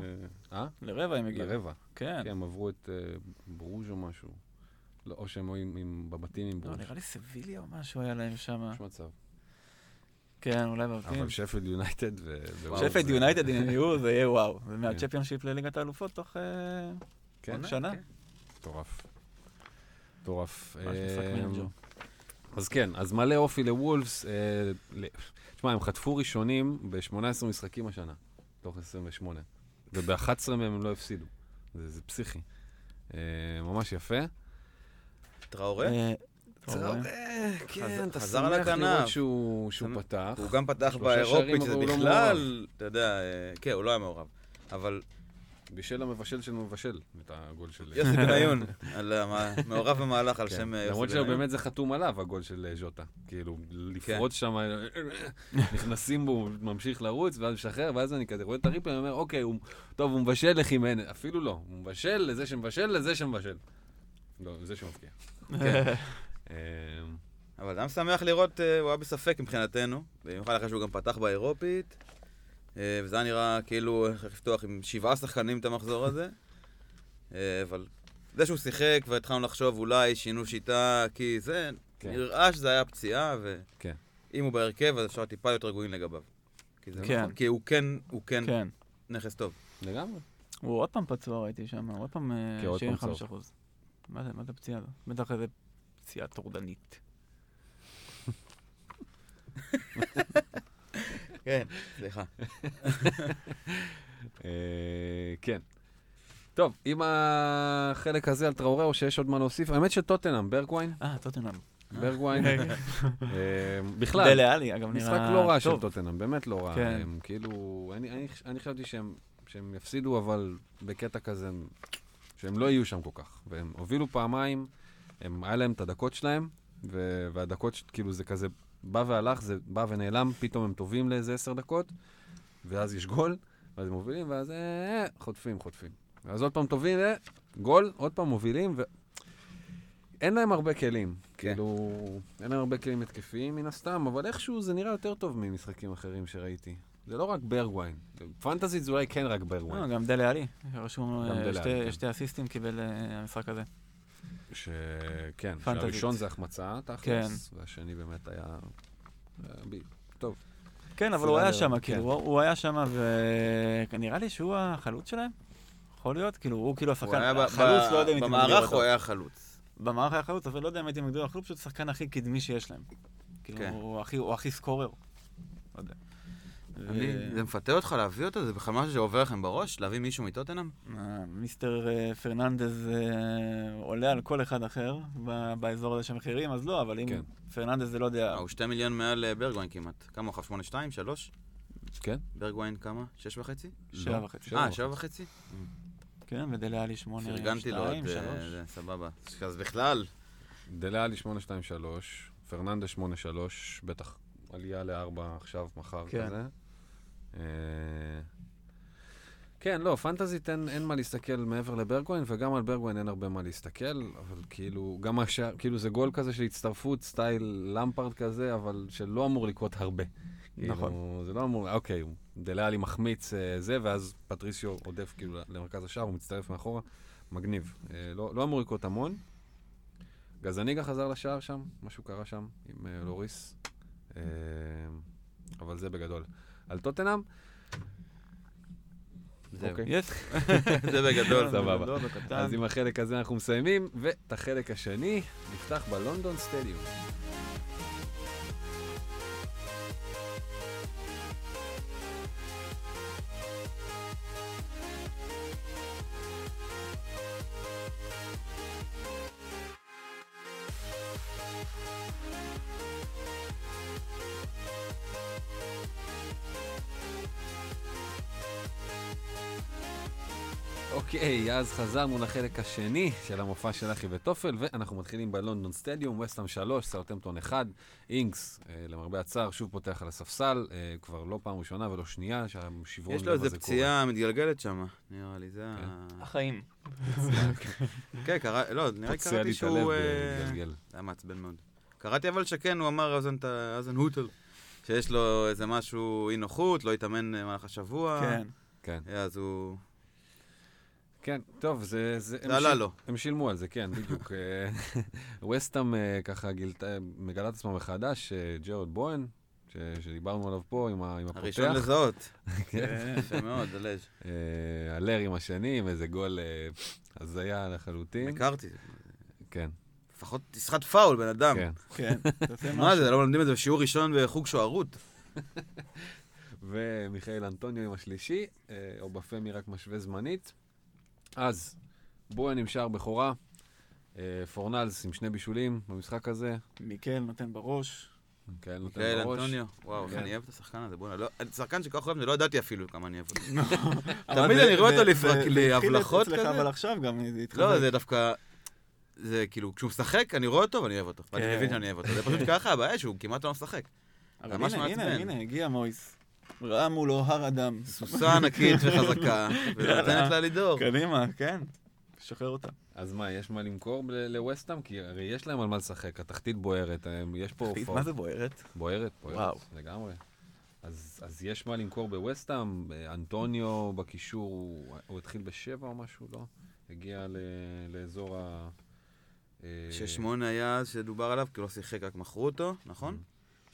אה? לרבע הם הגיעו. לרבע. כן. כן, הם עברו את אה, ברוז' או משהו. לא, או שהם היו בבתים עם לא, ברוז'. נראה לי סביליה או משהו היה להם שם. יש מצב. כן, אולי בבתים. אבל שפילד יונייטד ו... שפלד יונייטד אם הם יהיו, זה יהיה וואו. זה מהצ'מפיונשיפ לליגת האלופות תוך אה, כן, שנה. כן. מטורף. מטורף. אה. אז כן, אז מלא אופי לוולפס. תשמע, הם חטפו ראשונים ב-18 משחקים השנה, תוך 28. וב-11 מהם הם לא הפסידו. זה זה פסיכי. אה, ממש יפה. טראורה? אה? כן, אתה שמח. לראות שהוא שהוא שמח. פתח. הוא גם פתח באירופית, שזה לא בכלל, אתה יודע, אה, כן, הוא לא היה מעורב. אבל בישל המבשל של מבשל, את הגול של... יוסי בניון, מעורב במהלך על כן. שם אה, יוסי למרות בניון. שבאמת זה חתום עליו, הגול של אה, ז'וטה. כאילו, לפרוץ שם, נכנסים בו, ממשיך לרוץ, ואז משחרר, ואז אני כזה רואה את הריפלי, אני אומר, אוקיי, טוב, הוא מבשל לחימנז, אפילו לא, הוא מבשל לזה שמבשל, לזה שמבשל. לא, לזה שמבקיע. כן. אה, אבל גם שמח לראות, אה, הוא היה בספק מבחינתנו, במיוחד אחרי שהוא גם פתח באירופית, אה, וזה היה נראה כאילו איך לפתוח עם שבעה שחקנים את המחזור הזה. אה, אבל זה שהוא שיחק והתחלנו לחשוב אולי שינו שיטה, כי זה, כן. נראה שזה היה פציעה, כן. ואם הוא בהרכב אז אפשר טיפה להיות רגועים לגביו. כי זה כן. נכון, כי הוא כן, הוא כן כן. נכס טוב. לגמרי. הוא עוד פעם פצוע ראיתי שם, הוא עוד פעם אה, כן, 75 אחוז. מה זה, מה זה פציעה? בטח איזה פציעה טורדנית. כן, סליחה. אה, כן. טוב, עם החלק הזה על טראורי, או שיש עוד מה להוסיף? האמת שטוטנאם, ברגווין, אה, טוטנאם. ברגווין, אה, בכלל, דלה עלי, אגב, נראה... משחק לא רע של. טוטנאם, באמת לא רע. כן. הם כאילו, אני- אני אני חשבתי שהם יפסידו, אבל בקטע כזה, הם- שהם לא יהיו שם כל כך. והם הובילו פעמיים, הם- היה להם את הדקות שלהם, והדקות, כאילו זה כזה בא והלך, זה בא ונעלם, פתאום הם טובים לאיזה עשר דקות, ואז יש גול, ואז הם מובילים, ואז אה, אה, חוטפים, חוטפים. ואז עוד פעם טובים, אה, גול, עוד פעם מובילים, ו... אין להם הרבה כלים. כן. כאילו, אין להם הרבה כלים התקפיים מן הסתם, אבל איכשהו זה נראה יותר טוב ממשחקים אחרים שראיתי. זה לא רק ברגווין. פנטזית זה אולי כן רק לא, ברגווין. גם דלה עלי. רשום. שתי אסיסטים קיבל אה, המשחק הזה. שכן, פנטזית. שהראשון זה החמצה, תכלס, כן. והשני באמת היה... ב- טוב, כן, אבל הוא היה בסדר, שם, כן. כאילו, הוא הוא היה שם, ונראה לי שהוא החלוץ שלהם. יכול להיות? כאילו, הוא כאילו הוא השחקן, החלוץ, ב- לא יודע אם הייתי מגדיר במערך אותו. הוא היה חלוץ. במערך היה חלוץ, אבל לא יודע אם הייתי מגדיר החלוץ, פשוט השחקן הכי קדמי שיש להם. כאילו, כן. הוא הוא הכי סקורר. לא יודע. אני- ו- זה מפתה אותך להביא אותו? זה בכלל משהו שעובר לכם בראש? להביא מישהו מטוטנאם? אה, מיסטר אה, פרננדז אה, עולה על כל אחד אחר ב- באזור הזה של מחירים, אז לא, אבל אם כן. פרננדז זה לא יודע... אה, הוא שתי מיליון מעל אה, ברגווין כמעט. כמה הוא חף? שמונה שתיים? שלוש? כן? ברגווין כמה? שש וחצי? שבע לא, וחצי. אה. שבע וחצי? כן, ודלה עלי שמונה, פרגנתי לו עוד, שתיים, אה, שלוש. זה, סבבה. אז בכלל, דלה לי 823, פרננדה 83, בטח עלייה לארבע עכשיו, מחר כן. כזה. אה, כן, לא, פנטזית אין, אין מה להסתכל מעבר לברגווין, וגם על ברגווין אין הרבה מה להסתכל, אבל כאילו, גם השער, כאילו זה גול כזה של הצטרפות, סטייל למפרד כזה, אבל שלא אמור לקרות הרבה. נכון. כאילו, זה לא אמור, אוקיי, דלה לי מחמיץ אה, זה, ואז פטריסיו עודף כאילו למרכז השער, הוא מצטרף מאחורה, מגניב. אה, לא, לא אמור לקרות המון. גזניגה חזר לשער שם, משהו קרה שם עם אה, לוריס. אה, אבל זה בגדול. על טוטנאם, זהו. אוקיי. זה בגדול. סבבה. אז עם החלק הזה אנחנו מסיימים, ואת החלק השני נפתח בלונדון סטדיום. אוקיי, אז חזרנו לחלק השני של המופע של אחי וטופל, ואנחנו מתחילים בלונדון סטדיום, וסטאם 3, סאוטמפטון 1, אינקס, אה, למרבה הצער, שוב פותח על הספסל, אה, כבר לא פעם ראשונה ולא שנייה, שהשברון יש לו לב איזה. פציעה מתגלגלת שם, נראה לי, זה כן. ה... החיים. כן, קרא... לא, נראה לי קראתי שהוא... אה. זה היה מעצבן מאוד. קראתי אבל שכן, הוא אמר אזן הוטל, שיש לו איזה משהו אי נוחות, לא התאמן במהלך השבוע. כן. כן, אז הוא... כן, טוב, זה... זה, הם זה עלה שיל- לו. הם שילמו על זה, כן, בדיוק. אה, וסטאם אה, ככה גילתה, מגלה את עצמה מחדש, אה, ג'רד בוהן, ש- שדיברנו עליו פה עם ה- עם הפותח. הראשון לזהות. כן. יפה מאוד, דלז'. אה, הלר עם השני, עם איזה גול אה, הזיה לחלוטין. הכרתי. כן, לפחות תסחט פאול, בן אדם. כן. כן. מה. זה, לא מלמדים את זה בשיעור ראשון בחוג שוערות. ומיכאל אנטוניו עם השלישי, אה, או בפמי רק משווה זמנית. אז, עם שער בכורה, אה, פורנלס עם שני בישולים במשחק הזה, מיקל נותן בראש. כן, נותן בראש. אנטוניו. וואו, איך כן. אני אוהב את השחקן הזה, בוא'נה. לא- שחקן שכל כך אוהב, אני לא ידעתי אפילו כמה אני אוהב אותו. אבל תמיד אני רואה אותו להבלחות אצלך, כזה. אבל עכשיו גם. לא, זה דווקא... זה כאילו, כשהוא משחק, אני רואה אותו ואני אוהב אותו. ואני כן. מבין שאני אוהב אותו. זה פשוט ככה, הבעיה שהוא כמעט לא משחק. אבל הנה, הנה. הנה, הגיע מויס. ראה מולו הר אדם. סוסה ענקית וחזקה, ונותנת לה לדור. קדימה, כן. שחרר אותה. אז מה, יש מה למכור ל- לווסטהאם? כי הרי יש להם על מה לשחק, התחתית בוערת, אה, יש פה תחתית. מה זה בוערת? בוערת, בוערת. לגמרי. אז, אז יש מה למכור בווסטהאם, אה, אנטוניו בקישור, הוא, הוא התחיל בשבע או משהו, לא? הגיע ל, לאזור ה... אה, ששמונה היה אז שדובר עליו, כי הוא לא שיחק, רק מכרו אותו, נכון?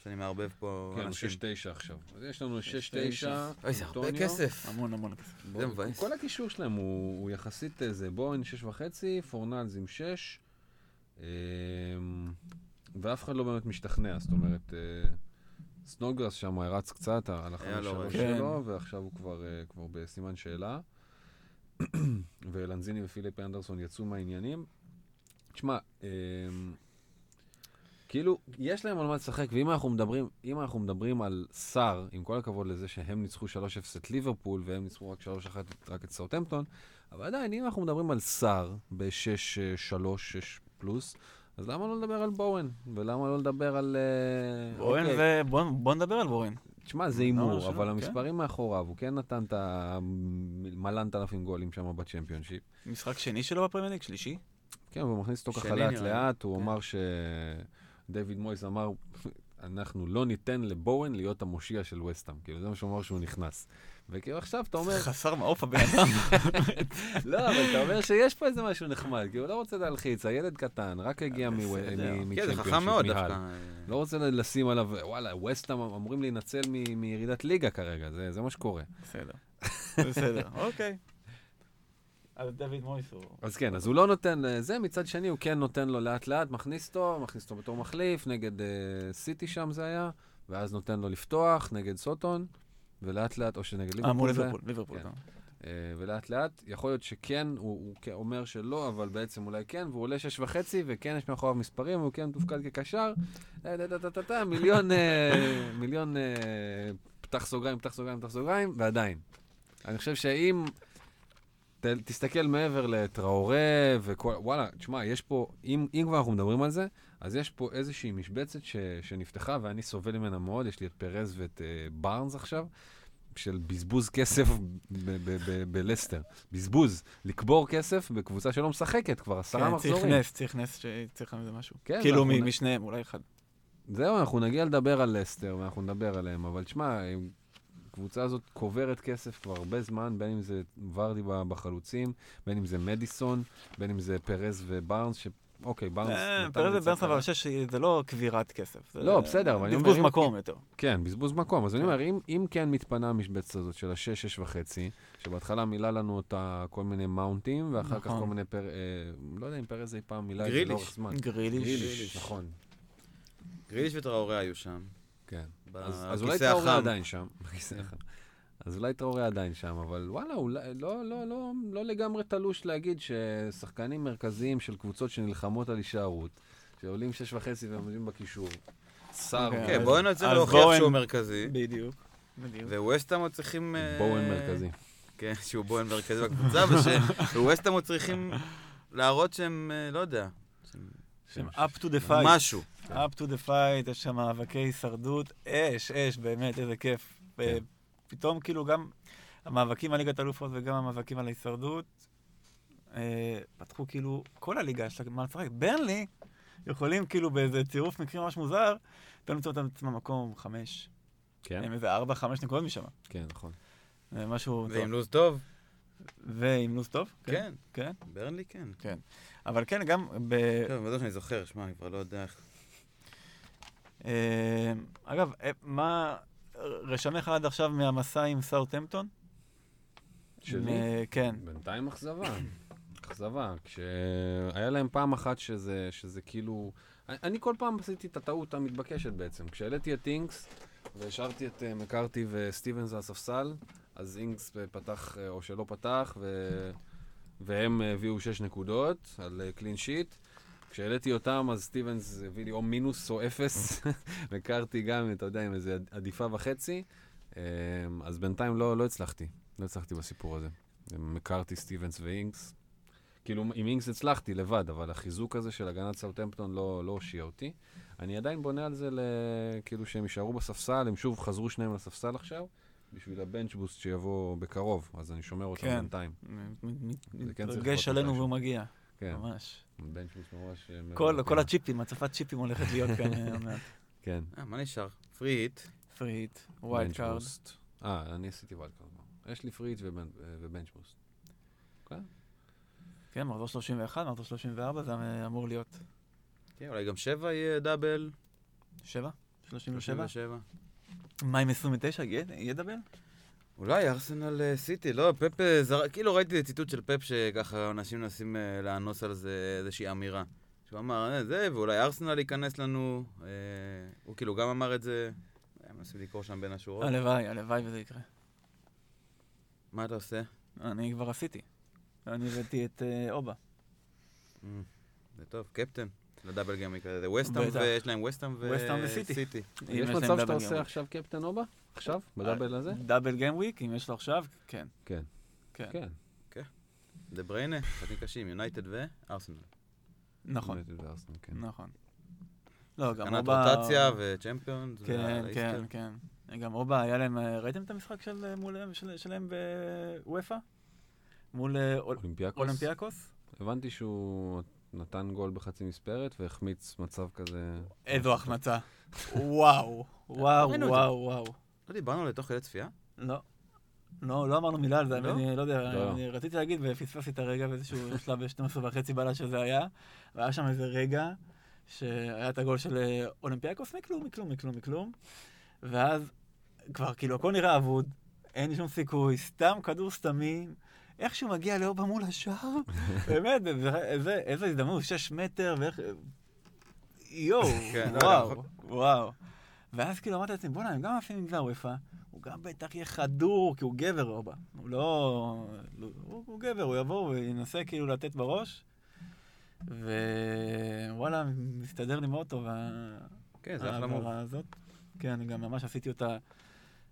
שאני מערבב פה כן, הוא אנשים. שש תשע עכשיו. אז יש לנו שש שש, תשע, תשע. אוי, זה הרבה. כסף. המון המון כסף. זה מבאס. כל הקישור שלהם הוא, הוא יחסית איזה בוהן שש וחצי, פורנלס עם שש, אמ, ואף אחד לא באמת משתכנע, זאת אומרת, אה, סנוגרס שם רץ קצת על החמש שלוש רגע. שלו, ועכשיו הוא כבר, אה, כבר בסימן שאלה. ולנזיני ופיליפ אנדרסון יצאו מהעניינים. תשמע, אמ, כאילו, יש להם על מה לשחק, ואם אנחנו מדברים, אם אנחנו מדברים על סאר, עם כל הכבוד לזה שהם ניצחו 3-0 את ליברפול, והם ניצחו רק 3-1 רק את סאוטהמפטון, אבל עדיין, אם אנחנו מדברים על סאר ב-6-3, 6 פלוס, אז למה לא לדבר על בואן? ולמה לא לדבר על... אה, בורן אוקיי, זה... בוא- בוא נדבר על בורן. תשמע, זה לא, הימור, אבל כן. המספרים מאחוריו, הוא כן נתן את המלנת אלפים גולים שם בצ'מפיונשיפ. משחק שני שלו בפרמייר ליג, שלישי? כן, והוא מכניס אותו ככה לאט. לאט, הוא כן. אמר שדייוויד מויס אמר, אנחנו לא ניתן לבואן להיות המושיע של וסטאם, כאילו זה מה שהוא אמר שהוא נכנס. וכאילו עכשיו אתה אומר, חסר מעוף הבן אדם. לא, אבל אתה אומר שיש פה איזה משהו נחמד, כי הוא לא רוצה להלחיץ, הילד קטן, רק הגיע. מצ'מפיונשיפ, כן, זה חכם מאוד. דווקא. לא רוצה לשים עליו, וואלה, ווסטאם אמורים להינצל מירידת ליגה כרגע, זה מה שקורה. בסדר. בסדר, אוקיי. אז דוד מויס הוא... אז כן, אז הוא לא נותן לזה, מצד שני הוא כן נותן לו לאט לאט, מכניס אותו, מכניס אותו בתור מחליף, נגד אה, סיטי שם זה היה, ואז נותן לו לפתוח נגד סוטון, ולאט לאט, או שנגד אה, מול ליברפול זה, ליברפול, ליברפול. כן. גם. אה, ולאט לאט, יכול להיות שכן, הוא, הוא אומר שלא, אבל בעצם אולי כן, והוא עולה שש וחצי, וכן יש מאחוריו מספרים, והוא כן מתופקד כקשר, אה, מיליון, אה, מיליון, אה, פתח סוגריים, פתח סוגריים, פתח סוגריים, ועדיין. אני חושב שאם ת, תסתכל מעבר לטראורה וכל, וואלה, תשמע, יש פה, אם, אם כבר אנחנו מדברים על זה, אז יש פה איזושהי משבצת ש, שנפתחה, ואני סובל ממנה מאוד, יש לי את פרז ואת uh, בארנס עכשיו, של בזבוז כסף ב- ב- ב- בלסטר. בזבוז, לקבור כסף בקבוצה שלא משחקת כבר עשרה כן, צריך מחזורים. נס, צריך נס שצריך לזה משהו. כן, כאילו משניהם, אולי אחד. זהו, אנחנו נגיע לדבר על לסטר, ואנחנו נדבר עליהם, אבל תשמע, הקבוצה הזאת קוברת כסף כבר הרבה זמן, בין אם זה ורדי בחלוצים, בין אם זה מדיסון, בין אם זה פרז ובארנס, ש... אוקיי, בארנס... אה, פרז וברנס, אבל. אני חושב שזה לא קבירת כסף. זה לא, בסדר, אבל אני אומר, בזבוז אם- מקום יותר. כן, בזבוז מקום. אז אני כן. אומר, אם, אם כן מתפנה המשבצת הזאת של השש, שש וחצי, שבהתחלה מילא לנו אותה כל מיני מאונטים, ואחר כך נכון. כל מיני פר... אה, לא יודע אם פרז אי פעם מילא את זה גריליש. לאורך זמן. גריליש. גריליש, נכון. גריליש וטראורי היו שם. כן. בכיסא אז, אולי. טראורי עדיין שם. אז אולי טראורי עדיין שם, אבל וואלה, אולי, לא, לא, לא, לא לגמרי תלוש להגיד ששחקנים מרכזיים של קבוצות שנלחמות על הישארות, שעולים שש וחצי ועומדים בקישור, שר, אוקיי, כן, אז- בואו ננסה אז להוכיח בואן- שהוא מרכזי. בדיוק. וווסטהאם עוד צריכים... אה, בואן מרכזי. כן, שהוא בואן מרכזי בקבוצה, וווסטהאם עוד צריכים להראות שהם, אה, לא יודע, שהם up to the fight. משהו. up to the fight, יש שם מאבקי הישרדות. אש, אש, באמת, איזה כיף. כן. ופתאום כאילו גם המאבקים על ליגת אלופות וגם המאבקים על ההישרדות, אה, פתחו כאילו, כל הליגה יש לה מה לשחק. ברנלי יכולים כאילו באיזה צירוף מקרים ממש מוזר, פתאום למצוא את עצמם מקום חמש. כן, הם איזה ארבע, חמש נקודות משם. כן, נכון. זה משהו ועם טוב. לו"ז טוב? ועם לו"ז טוב? כן. כן. ברנלי כן. אבל כן, גם ב... כן, בטח שאני זוכר, שמע, אני כבר לא יודע איך... אה, אגב, אה, מה רשמך עד עכשיו מהמסע עם סאוטהמפטון? שלי? כן. בינתיים אכזבה. אכזבה. כשהיה להם פעם אחת שזה, שזה כאילו... אני- כל פעם עשיתי את הטעות המתבקשת בעצם. כשהעליתי את אינקס והשארתי את אה, מקארתי וסטיבנס על הספסל, אז אינקס פתח, אה, או שלא פתח, ו... והם הביאו 6 נקודות על clean sheet. כשהעליתי אותם, אז סטיבנס הביא לי או מינוס או אפס, מקארתי גם, אתה יודע, עם איזה עדיפה וחצי. אה, אז בינתיים לא, לא הצלחתי. לא הצלחתי בסיפור הזה. מקארתי, סטיבנס ואינקס. כאילו, עם אינקס הצלחתי לבד, אבל החיזוק הזה של הגנת סאוטהמפטון לא, לא הושיע אותי. אני עדיין בונה על זה, ל... כאילו שהם יישארו בספסל, הם שוב חזרו שניהם לספסל עכשיו, בשביל ה bench boost שיבוא בקרוב, אז אני שומר אותם כן. בינתיים. כן מתרגש עלינו. והוא מגיע, כן, ממש. bench boost ממש... אה, כל כל הצ'יפים, הצפת צ'יפים הולכת להיות כאן אה. כן. אה, מה נשאר? free hit. free hit, wildcard. אה, אני עשיתי wildcard. יש לי free hit ו ben- ו bench boost. כן, מחזור 31, מחזור 34, זה אה, אמור להיות כן, אולי גם שבע יהיה double. 7? 37? 37. מה עם 29? יהיה יהיה double? אולי ארסנל אה, סיטי, לא, פפ אה, זרק, כאילו ראיתי ציטוט של פפ שככה אנשים מנסים אה, לאנוס על זה איזושהי אמירה. שהוא אמר, זה, ואולי ארסנל ייכנס לנו, אה, הוא כאילו גם אמר את זה. מנסים לקרוא שם בין השורות. הלוואי, הלוואי וזה יקרה. מה אתה עושה? אני כבר עשיתי. אני הבאתי את אה, אובה. Mm, זה טוב, קפטן. ל double gameweek כזה, זה וסטאם, בטח. ויש להם וסטאם וסטהאם וסיטי. וסיטי. אם יש מצב שאתה עושה. עכשיו קפטן אובה? עכשיו? ב double הזה? double week, אם יש לו עכשיו, כן. כן. כן. כן. דה בריינה, משחקים קשים, יונייטד וארסנל. נכון, יונייטד וארסנל, כן. נכון. לא, גם קנת אובה... רוטציה וצ'מפיונס. כן, כן, כן. גם אובה, היה להם... אה, ראיתם את המשחק אה, שלהם בוופא? מול אה, אול- אולימפיאקוס? אולימפיאקוס? הבנתי שהוא נתן גול בחצי מספרת והחמיץ מצב כזה. איזו החמצה. וואו, וואו, וואו, וואו. לא דיברנו על לתוך כדי צפייה? לא. לא, לא אמרנו מילה על זה, לא? אני לא יודע, לא. אני רציתי להגיד ופספסתי את הרגע באיזשהו שלב ב-12 וחצי בלילה שזה היה, והיה שם איזה רגע שהיה את הגול של אה, אולימפיאקוס מכלום, מכלום, מכלום, מכלום, ואז כבר כאילו הכל נראה אבוד, אין שום סיכוי, סתם כדור סתמי, איכשהו מגיע לאובה מול השער, באמת, זה- איזה איזה הזדמנות, שש מטר, ואיך... יואו, כן, לא, וואו, גם- וואו. ואז כאילו אמרתי לעצמי, בוא'נה, הם גם עפים עם גזר וופא, הוא גם בטח יהיה חדור, כי הוא גבר רובה. הוא לא... לא- הוא, הוא גבר, הוא יבוא וינסה כאילו לתת בראש. ווואלה, מסתדר לי מאוד טוב כן, זה אחלה move. כן, אני גם ממש עשיתי אותה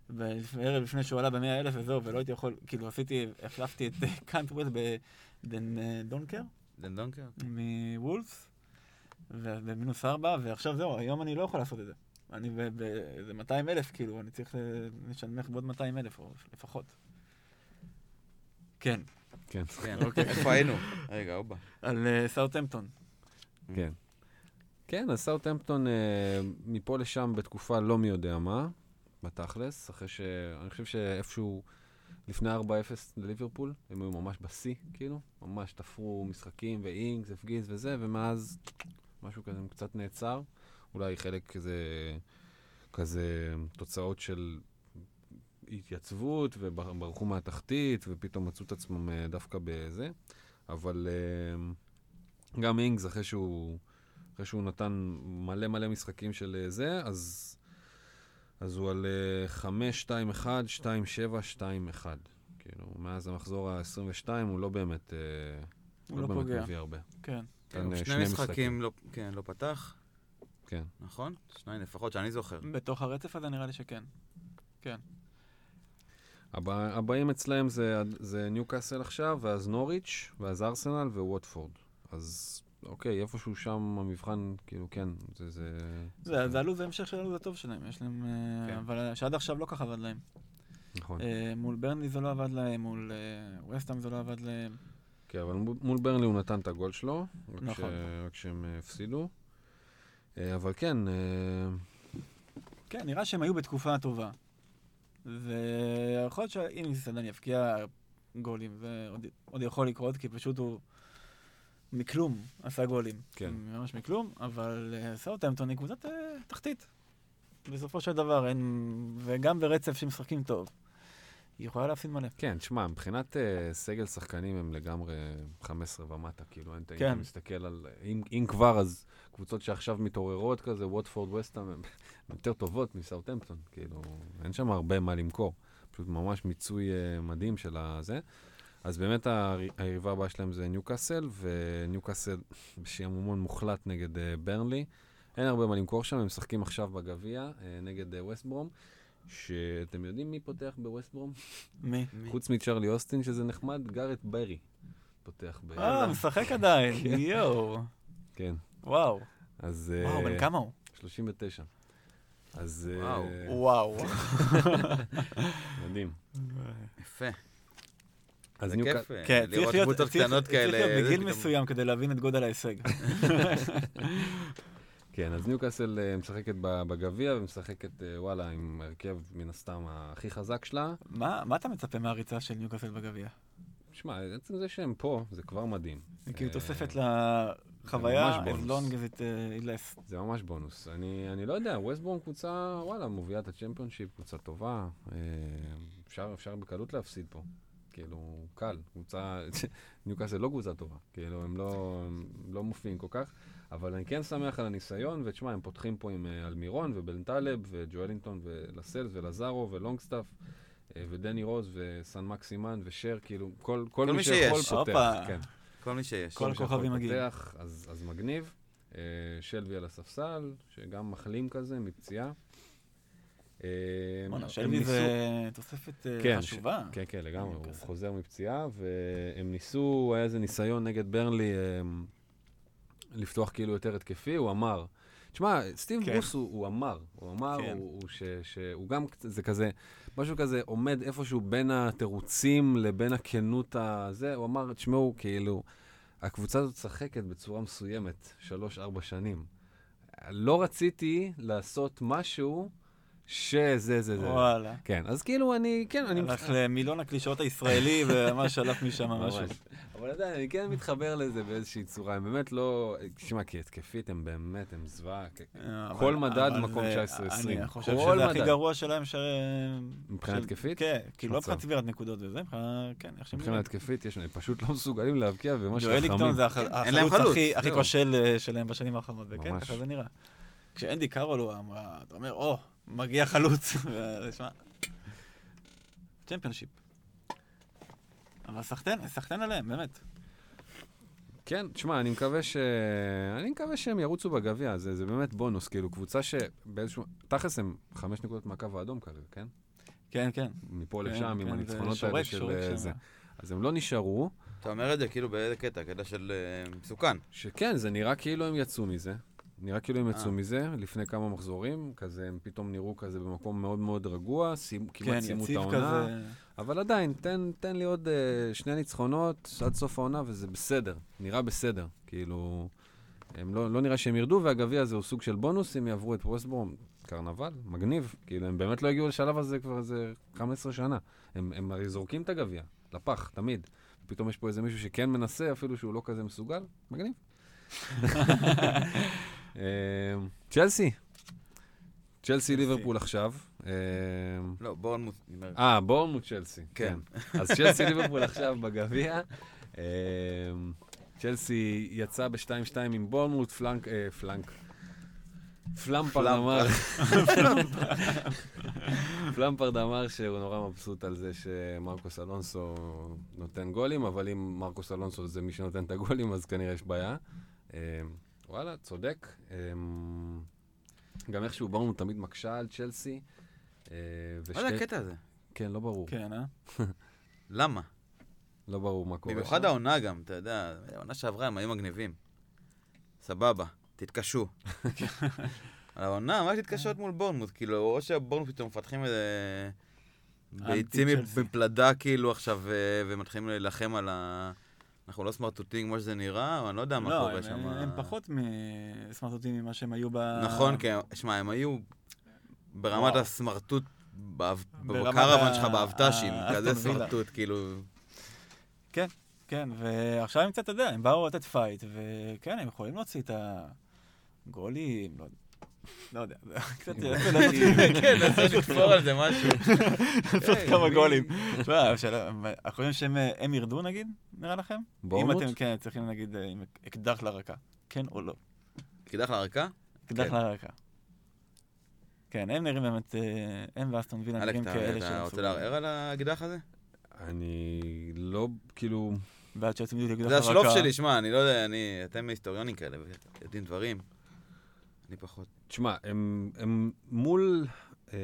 בערב לפני שהוא עלה במאה אלף וזהו, ולא הייתי יכול, כאילו עשיתי, החלפתי את קאנטוול בדנ אה, דונקר דנדונקר? מוולפס, ובמינוס ארבע, ועכשיו זהו, היום אני לא יכול לעשות את זה. אני באיזה 200 אלף, כאילו, אני צריך ל- לשנמך בעוד 200 אלף, או לפחות. כן, כן. כן. אוקיי. איפה היינו? רגע, אובה. על סאוטהמפטון. כן. כן, אז סאוטהמפטון אה, מפה לשם בתקופה לא מי יודע מה, בתכלס, אחרי ש... אני חושב שאיפשהו לפני 4-0 לליברפול, הם היו ממש בשיא, כאילו, ממש תפרו משחקים ואינגס, הפגיז וזה, ומאז משהו כזה קצת נעצר. אולי חלק כזה, כזה תוצאות של התייצבות, וברחו מהתחתית, ופתאום מצאו את עצמם אה, דווקא בזה. אבל אה, גם אינגס, אחרי שהוא, אחרי שהוא נתן מלא מלא משחקים של אה, זה, אז, אז הוא על אה, 5, 2, 1, 2, 7, 2, 1. כאילו, מאז המחזור ה-22 הוא לא באמת, אה, הוא לא באמת פוגע. מביא הרבה. כן. נתן, אה, שני משחקים, לא- כן, לא פתח, כן. נכון? שניים לפחות, שאני זוכר. בתוך הרצף הזה נראה לי שכן. כן. הבא, הבאים אצלהם זה, זה ניוקאסל עכשיו, ואז נוריץ', ואז ארסנל וווטפורד. אז אוקיי, איפשהו שם המבחן, כאילו, כן, זה... זה, זה זה הלו"ז ההמשך של הלו"ז הטוב שלהם, יש להם... אה, כן. אבל שעד עכשיו לא ככה עבד להם. נכון. אה, מול ברנלי זה לא עבד להם, מול אה, וסטהאם זה לא עבד להם. כן, אבל מול- ברנלי הוא נתן את הגול שלו, רק, נכון. ש... רק שהם אה, הפסידו. אה, אבל כן, אה, כן, נראה שהם היו בתקופה טובה. ויכול להיות שאם מסעדן יבקיע גולים, זה עוד, עוד יכול לקרות, כי פשוט הוא מכלום עשה גולים. כן. ממש מכלום, אבל סאוטהמפטון היא קבוצת אה, תחתית. בסופו של דבר, אין... וגם ברצף שמשחקים טוב. היא יכולה להפסיד מלא. כן, תשמע, מבחינת uh, סגל שחקנים הם לגמרי 15 ומטה, כאילו, אין. כן. אתה מסתכל על... אם, אם כבר, אז קבוצות שעכשיו מתעוררות כזה, ווטפורד, וסטאם, הן יותר טובות מסאוטהמפטון, כאילו, אין שם הרבה מה למכור. פשוט ממש מיצוי uh, מדהים של הזה. אז באמת היריבה הבאה שלהם זה ניוקאסל, וניוקאסל בשעמומון מוחלט נגד uh, ברנלי. אין הרבה מה למכור שם, הם משחקים עכשיו בגביע uh, נגד uh, ווסטברום. שאתם יודעים מי פותח בווסטברום? מי? מי? חוץ מצ'רלי אוסטין, שזה נחמד, גארט ברי פותח ב... אה, משחק עדיין, יואו. כן. וואו. אז... וואו, אה, בן כמה הוא? 39. אז... אה, וואו. וואו. מדהים. יפה. אז זה. כיף אה, כן, לראות צריך להיות, קבוצות צריך, קטנות צריך כאלה. להיות זה בגיל פתאום- מסוים כדי להבין את גודל ההישג. כן, אז ניוקאסל אה, משחקת ב- בגביע ומשחקת, אה, וואלה, עם הרכב מן הסתם הכי חזק שלה. מה מה אתה מצפה מהריצה של ניוקאסל בגביע? שמע, עצם זה שהם פה, זה כבר מדהים. זה כאילו תוספת לחוויה, as בונוס. long as it uh, less. זה ממש בונוס. אני, אני לא יודע, ווסטבורם קבוצה, וואלה, מובילה את הצ'מפיונשיפ, קבוצה טובה. אפשר, אפשר בקלות להפסיד פה. כאילו, קל. קבוצה, ניוקאסל לא קבוצה טובה, כאילו, הם לא, הם לא מופיעים כל כך, אבל אני כן שמח על הניסיון, ותשמע, הם פותחים פה עם אה, אלמירון ובלנטלב וג'ואלינטון ולסלס ולזארו ולונגסטאף. אה, ודני רוז וסן מקסימן ושר, כאילו, כל, כל, כל מי מי שיכול שיש. פותח. הופה. כן. כל מי שיש. כל הכוכבים מגיעים. פותח, אז, אז מגניב. אה, שלוי על הספסל, שגם מחלים כזה מפציעה. אה, בואנה, שלוי זה תוספת אה, כן, חשובה. כן, כן, לגמרי, הוא. חוזר מפציעה, והם ניסו, היה איזה ניסיון נגד ברנלי אה, לפתוח כאילו יותר התקפי, הוא אמר. תשמע, סטיב כן. ברוס הוא, הוא אמר, הוא אמר, כן. הוא, הוא ש, שהוא גם, זה כזה, משהו כזה עומד איפשהו בין התירוצים לבין הכנות הזה, הוא אמר, תשמעו, כאילו, הקבוצה הזאת משחקת בצורה מסוימת, שלוש-ארבע שנים. לא רציתי לעשות משהו שזה, זה, זה. וואלה. כן, אז כאילו אני, כן, אני... הלך למילון הקלישאות הישראלי וממש הלך משם משהו. אבל עדיין, אני כן מתחבר לזה באיזושהי צורה. הם באמת לא... תשמע, כי התקפית הם באמת, הם זוועה. אה, כל מדד מקום זה- 19-20. אני חושב שזה הכי. גרוע שלהם ש... מבחינה התקפית? כן, כאילו לא מצב. מבחינת צבירת נקודות וזה, מבחינת, כן, איך שהם מבחינה. התקפית, יש, הם פשוט לא מסוגלים להבקיע, וממש ג'ואלינגטון חכמים. זה הח- אין להם החלוץ חלוץ, הכי-. כושל אה, שלהם בשנים האחרונות, וכן. ככה זה נראה. כשאנדי קארול הוא אמר, אתה אומר, או, מגיע חלוץ. ושמע, צ'מפיונשיפ. אבל סחטיין, סחטיין עליהם, באמת. כן, תשמע, אני מקווה ש... אני מקווה שהם ירוצו בגביע, זה, זה באמת בונוס, כאילו, קבוצה שבאיזשהו... תכלס הם חמש נקודות מהקו האדום כרגע, כן? כן, כן. מפה כן, לשם, עם כן, הניצחונות ושורק, האלה של שורק אה, שם. זה. אז הם לא נשארו, אתה אומר את זה כאילו באיזה קטע? קטע של אה, מסוכן. שכן, זה נראה כאילו הם יצאו מזה. נראה כאילו הם יצאו אה. מזה לפני כמה מחזורים, כזה הם פתאום נראו כזה במקום מאוד מאוד רגוע, כמעט כן, סיימו את העונה, כזה. אבל עדיין, תן, תן לי עוד uh, שני ניצחונות עד סוף העונה וזה בסדר, נראה בסדר. כאילו, הם לא, לא נראה שהם ירדו, והגביע הזה הוא סוג של בונוס, אם יעברו את ווסטבורם, קרנבל, מגניב. כאילו, הם באמת לא הגיעו לשלב הזה כבר איזה 15 שנה. הם, הם הרי זורקים את הגביע, לפח, תמיד. פתאום יש פה איזה מישהו שכן מנסה, אפילו שהוא לא כזה מסוגל, מגניב. אמ, צ'לסי. צ'לסי ליברפול עכשיו. אמ, לא, בורנמוט. אה, בורנמוט צ'לסי. כן. כן. אז צ'לסי ליברפול עכשיו בגביע. אמ, צ'לסי יצא ב-2-2 עם בורנמוט, פלנק, פלנק. פלמפרד אמר, פלמפרד אמר שהוא נורא מבסוט על זה שמרקוס אלונסו נותן גולים, אבל אם מרקוס אלונסו זה מי שנותן את הגולים, אז כנראה יש בעיה. וואלה, צודק. אמ, גם איכשהו בורנמוט תמיד מקשה על צ'לסי. אה, מה זה הקטע הזה? כן, לא ברור. כן, אה? למה? לא ברור מה קורה במיוחד. העונה גם, אתה יודע, העונה שעברה הם היו מגניבים. סבבה, תתקשו. העונה, מה יש להתקשות מול בורנמוט? כאילו, או שבורנמוט פתאום מפתחים איזה... ביצים. מפלדה כאילו עכשיו, אה, ומתחילים להילחם על ה... אנחנו לא סמרטוטים כמו שזה נראה, או אני לא יודע מה לא, קורה שם. הם פחות מסמרטוטים ממה שהם היו ב... נכון, כי, שמע, הם היו ברמת. הסמרטוט, בקרוון שלך, באבט"שים, כזה. סמרטוט, כאילו... כן, ועכשיו הם קצת, אתה יודע, הם באו לתת פייט, וכן, הם יכולים להוציא את הגולים, לא יודע. לא יודע, זה קצת יפה לעשות כן, נסה לתפור על זה משהו. לעשות כמה גולים. תשמע, אנחנו חושבים שהם הם ירדו נגיד, נראה לכם? אם? אתם, כן, צריכים נגיד עם אקדח לרקה. כן או לא? קידח לרקה? אקדח כן. לרקה. כן, הם נראים באמת, אה, הם ואסטון וילה נראים אתה כאלה אתה שהם רוצה לערער על האקדח הזה? אני לא, כאילו, ועד שיוצאים בדיוק אקדח זה לרקה. השלוף שלי, שמע, אני לא יודע, אני... אתם היסטוריונים כאלה, יודעים דברים. אני פחות. תשמע, הם, הם מול אה,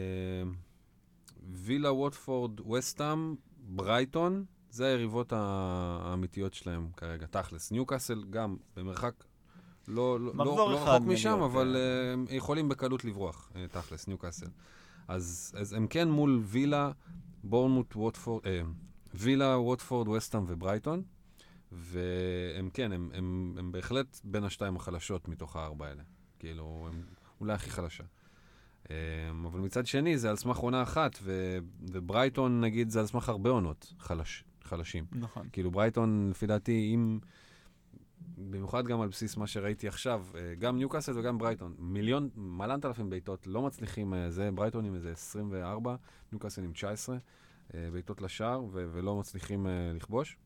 וילה, ווטפורד, וסטאם, ברייטון, זה היריבות האמיתיות שלהם כרגע, תכלס. ניוקאסל גם במרחק לא, לא, לא, לא רחוק משם, מלהיות, אבל אה. אה, הם יכולים בקלות לברוח, אה, תכלס, ניוקאסל. אז, אז הם כן מול וילה, בורנמוט, ווטפורד, אה, וילה, ווטפורד, וסטאם וברייטון, והם כן, הם, הם, הם בהחלט בין השתיים החלשות מתוך הארבע האלה. כאילו, הם אולי הכי חלשה. אמ, אבל מצד שני, זה על סמך עונה אחת, ו- וברייטון, נגיד, זה על סמך הרבה עונות חלש, חלשים. נכון. כאילו, ברייטון, לפי דעתי, אם... במיוחד גם על בסיס מה שראיתי עכשיו, אה, גם ניוקאסל וגם ברייטון, מיליון, מלאנת אלפים בעיטות, לא מצליחים, אה, זה, ברייטון עם איזה 24, ניוקאסל עם 19. אה, בעיטות לשער, ו- ולא מצליחים לכבוש.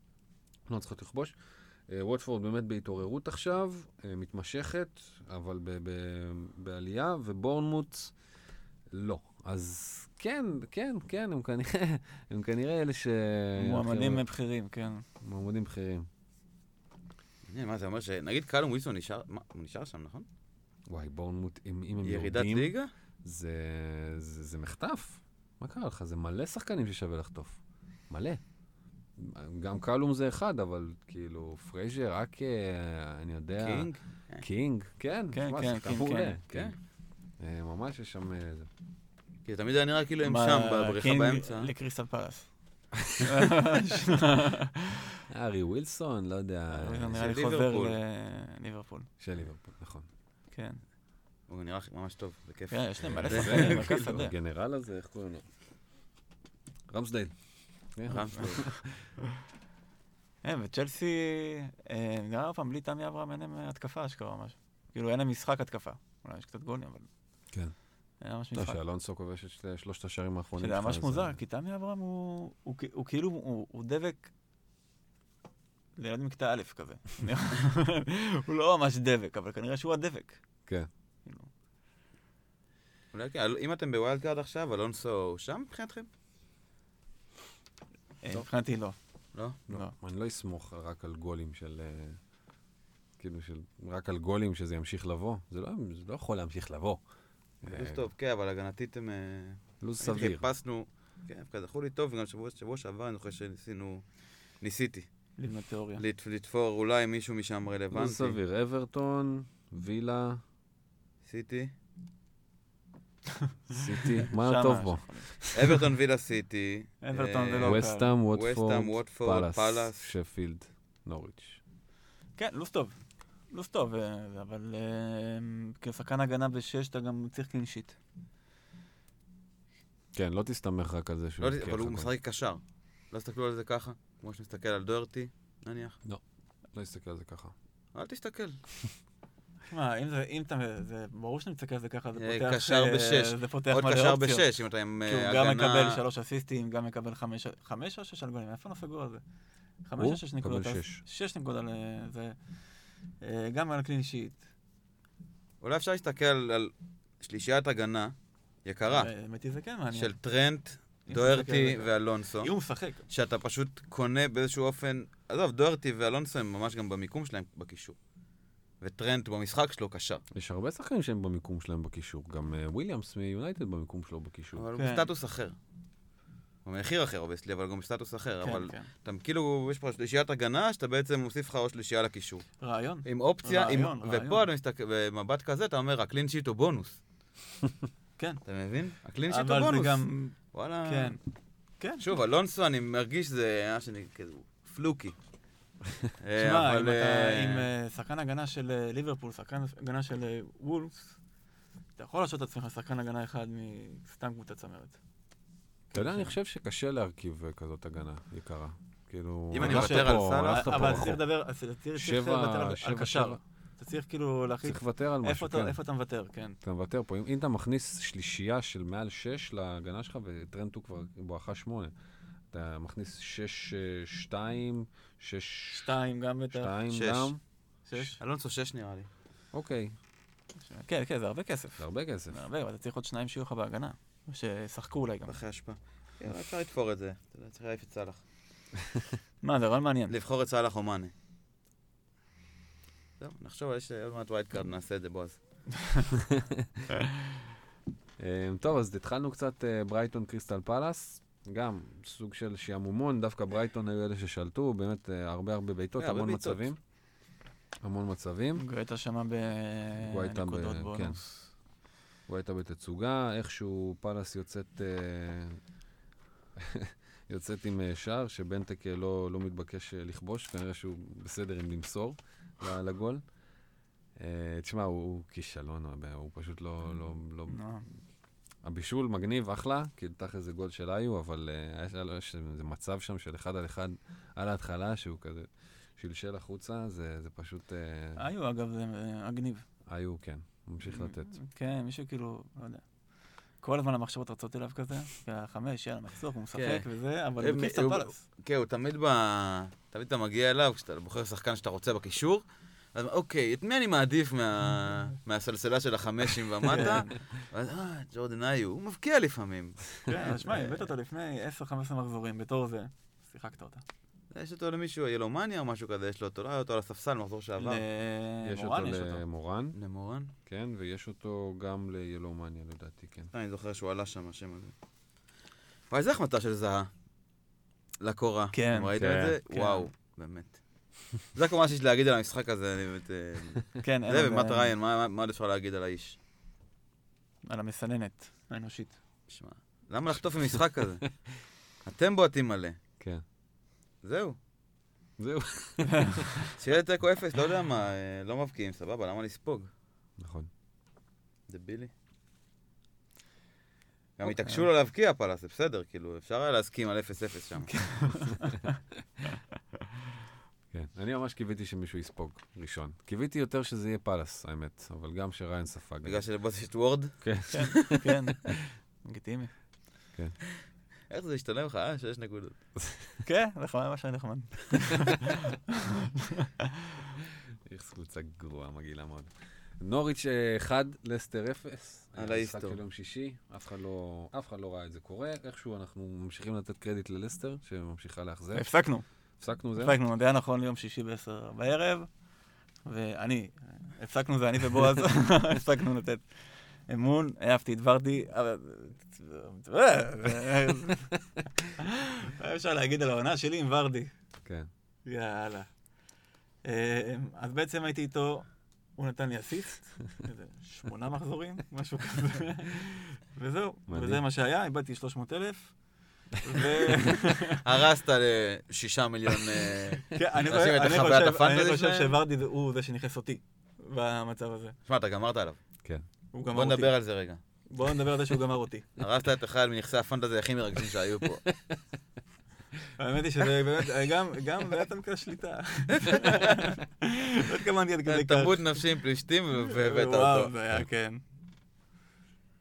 לא מצליחות לכבוש. אה, ווטפורד באמת בהתעוררות עכשיו, אה, מתמשכת, אבל ב- ב- בעלייה, ובורנמוט לא. אז כן, כן, כן, הם כנראה, הם כנראה אלה ש... מועמדים בכירים, כן. מועמדים בכירים. מעניין, מה זה אומר ש... נגיד קלום ווילסון נשאר, מה, הוא נשאר שם, נכון? וואי, בורנמוט, אם, אם הם ירידת יורדים, ליגה? זה, זה, זה מחטף. מה קרה לך? זה מלא שחקנים ששווה לחטוף. מלא. גם קלום זה אחד, אבל כאילו, פרייזר, רק, אה, אני יודע... קינג? קינג, כן. כן, כן, כן. כן. אה, ממש יש שם... אה. כי תמיד היה נראה כאילו הם שם, בבריחה קינג באמצע. לקריסטל פלאס. ארי ווילסון, לא יודע. זה נראה לי של חוזר ליברפול. לליברפול. של ליברפול, נכון. כן. הוא נראה ממש טוב, זה כיף. כן, יש להם מלא שחקנים כאילו. הגנרל הזה, איך קוראים לו? רמסדייל. כן. כן, וצ'לסי, אה, נראה פעם, בלי תמי אברהם אין להם התקפה אשכרה ממש. כאילו אין להם משחק התקפה. אולי יש קצת גולים, אבל... כן. אין ממש לא, משחק. שאלונסו כובש את שלושת השערים האחרונים. שזה ממש מוזר, זה- כי תמי אברהם הוא, כאילו, הוא, דבק לילדים מכיתה א' כזה. הוא לא ממש דבק, אבל כנראה שהוא הדבק. כן. כאילו. אולי כן, אם אתם ב wild card עכשיו, אלונסו הוא שם מבחינתכם? אה. מבחינתי לא. לא? לא, לא. אני לא אסמוך רק על גולים של... אה, כאילו, של... רק על גולים שזה ימשיך לבוא. זה לא, זה לא יכול להמשיך לבוא. לו"ז אה, טוב, כן, אבל הגנתית הם... לו"ז סביר. חיפשנו, כן, דווקא זכו לי טוב, וגם שבוע שבוע שעבר אני זוכר שניסינו, ניסיתי, לבנות תיאוריה. לת- לתפור אולי מישהו משם לו"ז רלוונטי. סביר. אברטון, וילה, סיטי. סיטי. מה שמה טוב בו? אברטון וילה סיטי. אברטון אה, זה לא וסטאם, ווטפורד, פאלאס. שפילד, נוריץ'. כן, לוס טוב. לוס טוב, אה, אבל אה, כשחקן הגנה בשש אתה גם צריך קלין שיט. כן, לא תסתמך רק על זה שהוא... לא, אבל הוא משחק קשר. לא תסתכלו על זה ככה, כמו שנסתכל על דוורטי, נניח. גול. לא אסתכל על זה ככה. אל תסתכל. תשמע, אם זה, אם אתה, זה ברור שאתה מסתכל על זה ככה, זה אה, פותח... קשר אה, בשש. זה פותח עוד מלא קשר אופציות. בשש, אם אתה עם כי הוא אה, גם הגנה... מקבל שלוש אסיסטים, גם מקבל חמש, חמש או שש על גולים? איפה לא סגור על זה? חמש הוא או שש נקודות? שש. נקודות על זה. גם על קלין שיט. אולי אפשר להסתכל על שלישיית הגנה יקרה, האמת היא זה כן מעניין. של טרנט, דוארטי. ואלונסו, אם הוא משחק. שאתה פשוט קונה באיזשהו אופן... עזוב, דוארטי ואלונסו הם ממש גם במיקום שלהם בקישור. וטרנט במשחק שלו קשר. יש הרבה שחקנים שהם במיקום שלהם בקישור. גם אה, וויליאמס מיונייטד במיקום שלו בקישור. אבל הוא כן. בסטטוס אחר. במחיר אחר, obviously, אבל גם בסטטוס אחר. כן, אבל כן. אתה כאילו, יש פה שלישיית הגנה, שאתה בעצם מוסיף לך עוד שלישייה לקישור. רעיון. עם אופציה, עם- רעיון, רעיון. ופה אתה מסתכל, במבט כזה אתה אומר, ה clean sheet הוא בונוס. כן. אתה מבין? הקלין שיט הוא אבל זה בונוס. גם... וואלה. כן. כן. שוב, אלונסו, אני מרגיש שזה, מה שאני, כזה, פלוקי. אה, שמע, אבל, אם אתה אה, עם אה, שחקן הגנה של אה, ליברפול, שחקן הגנה של אה, וולפס, אתה יכול להרשות את עצמך שחקן הגנה אחד מסתם קבוצת צמרת. אתה יודע, כן. אני חושב שקשה להרכיב אה, כזאת הגנה יקרה. כאילו... אם אני הלכת מוותר על סאלח, פה אבל. צריך לדבר, צריך לוותר על- קשר. אתה צריך כאילו להחליט צריך לוותר על איפה משהו, אתה- כן. איפה אתה מוותר, כן. אתה מוותר פה. אם, אתה מכניס שלישייה של מעל שש להגנה שלך, וטרנט הוא כבר בואכה שמונה, אתה מכניס שש, אה, שתיים, שש, שתיים גם בטח. שתיים שש. גם, שש. אלונסו שש נראה לי. אוקיי, כן, כן, זה הרבה כסף. זה הרבה כסף. זה הרבה, אבל אתה צריך עוד שניים שיהיו לך בהגנה. שישחקו אולי גם. אחרי השפעה. כן, אבל אפשר לתפור את זה. אתה יודע, צריך להעיף את סאלח. מה, זה רעיון מעניין. לבחור את סאלח או מאנה. זהו, נחשוב, יש עוד מעט wild card, נעשה את זה, בועז. אה, טוב, אז התחלנו קצת ברייטון קריסטל פלאס. גם סוג של שעמומון, דווקא ברייטון היו אלה ששלטו, באמת אה, הרבה הרבה בעיטות, כן, הרבה המון בעיטות. מצבים. המון מצבים. גואטה שמה גואטה ב- בנקודות כן. בונוס. הוא הייתה בתצוגה, איכשהו פאלאס יוצאת, אה, יוצאת עם אה, שער, שבנטק אה, לא, לא מתבקש אה, לכבוש, כנראה שהוא בסדר עם למסור לגול. אה, תשמע, הוא, הוא כישלון, הוא פשוט לא, לא, לא... הבישול מגניב, אחלה, כי תכל'ס זה גול של איו, אבל אה, יש לו- יש איזה מצב שם של אחד על אחד על ההתחלה, שהוא כזה שלשל החוצה, זה, זה פשוט... אה, היו, אגב, זה אה, מגניב. איו, כן, ממשיך לתת. כן, מישהו כאילו, לא יודע. כל הזמן המחשבות רצות אליו כזה, והחמש, יאללה, נחסוך, הוא משחק כן. וזה, אבל הם- הוא קריסטל הוא- פלאס. כן, הוא תמיד ב... תמיד אתה מגיע אליו, כשאתה בוחר שחקן שאתה רוצה בקישור, אז אוקיי, את מי אני מעדיף מה... מהסלסלה של החמשים ומטה? ואז, אה, ג'ורדן איו, הוא מבקיע לפעמים. כן, שמע, הבאת אותו לפני 10-15 מחזורים, בתור זה, שיחקת אותה. יש אותו למישהו, ילומניה או משהו כזה, יש לו אותו, לא היה אותו על הספסל מחזור שעבר. יש אותו למורן יש אותו. למורן, למורן? כן, ויש אותו גם לילומניה לדעתי, כן. אני זוכר שהוא עלה שם, השם הזה. וואי, איזה החמצה של זהה. לקורה. כן, ראיתם כן, את זה? כן. וואו, באמת. זה כל מה שיש להגיד על המשחק הזה, אני באמת... אה, כן, אין זה ומט ריין, מה עוד אפשר להגיד על האיש? על המסננת האנושית. שמע, למה לחטוף ממשחק כזה? אתם בועטים מלא. כן. זהו. זהו. שיהיה תיקו אפס, לא יודע מה, אה, לא מבקיעים, סבבה, למה לספוג? נכון. דבילי. גם אוקיי. התעקשו לו להבקיע פלאס, זה בסדר, כאילו, אפשר היה להסכים על 0-0 שם. כן. אני ממש קיוויתי שמישהו יספוג ראשון. קיוויתי יותר שזה יהיה פאלאס, האמת, אבל גם שריין ספג. בגלל שלבוס יש את וורד, כן. כן, לגיטימי. איך זה השתלם לך, אה? שש נקודות. כן, נחמד, מה שאני נחמד. איך קבוצה גרועה, מגעילה מאוד. נוריץ' אה, 1, לסטר 0. על משחק ההיסטור. של יום שישי, אף אחד לא אף אחד לא ראה את זה קורה. איכשהו אנחנו ממשיכים לתת קרדיט ללסטר, שממשיכה לאכזב. הפסקנו, הפסקנו זהו? הפסקנו, זה היה נכון ליום שישי בעשר בערב, ואני, הפסקנו זה אני ובועז, הפסקנו לתת אמון, העפתי את ורדי. מה אפשר להגיד על העונה שלי עם ורדי? כן. יאללה. אה, אז בעצם הייתי איתו, הוא נתן לי אסיסט, שמונה מחזורים, משהו כזה, וזהו. וזה מה שהיה, איבדתי 300 אלף. הרסת לשישה מיליון... אה, כן, חושב- את אני החוויית חושב- הפנטזי אני חושב שלהם? שוורדי זה- הוא זה שנכנס אותי במצב הזה. שמע, אתה גמרת עליו. הוא גמר בוא אותי. נדבר על זה רגע. בואו נדבר על זה שהוא גמר אותי. הרסת את אחד מנכסי הפנטזי הכי מרגשים שהיו פה. האמת היא שזה באמת, גם, גם זה היה תמיד כזה שליטה. לא התכוונתי עד כדי כך. תרבות נפשי עם פלישתים והבאת וואו, אותו. זה היה, כן.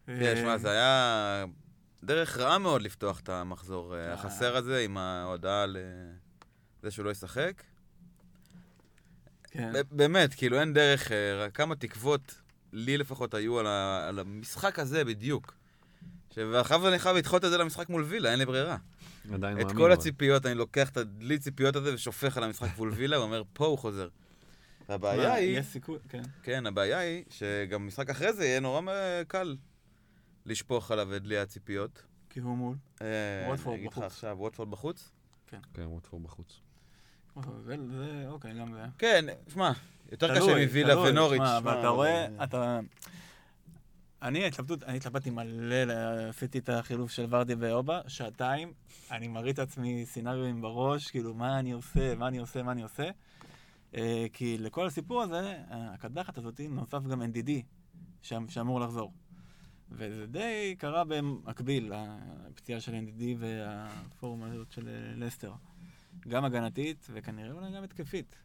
כן, שמע, זה היה דרך רעה מאוד לפתוח את המחזור אה, אה. החסר הזה עם ההודעה לזה שהוא לא ישחק. כן. באמת, כאילו אין דרך, אה, רק כמה תקוות לי לפחות היו על ה- על המשחק הזה בדיוק. ואחר אני חייב לדחות את זה למשחק מול וילה, אין לי ברירה. עדיין את מאמין. כל אבל. הציפיות, אני לוקח את הדלי ציפיות הזה ושופך על המשחק מול וילה, ואומר, פה הוא חוזר. הבעיה היא, יש סיכוי, כן. כן, הבעיה היא שגם משחק אחרי זה יהיה נורא קל לשפוך עליו את דלי הציפיות. כי הוא מול. אה, ווטפורד אני אגיד לך בחוץ. עכשיו, ווטפורד בחוץ? כן, ווטפורד בחוץ. זה, זה, אוקיי, גם זה. כן, שמע, יותר קשה תלוי, מווילה תלוי, ונוריץ'. שמע, אבל אתה רואה, אתה... אני התלבטות, אני התלבטתי מלא, עשיתי את החילוף של ורדי ואובה, שעתיים, אני מריץ לעצמי סצנריונים בראש, כאילו, מה אני עושה, מה אני עושה, מה אני עושה. אה, כי לכל הסיפור הזה, הקדחת הזאת, נוסף גם NDD, שאמ- שאמור לחזור. וזה די קרה במקביל, הפציעה של NDD והפורום הזאת של אה, לסטר. גם הגנתית, וכנראה אולי גם התקפית.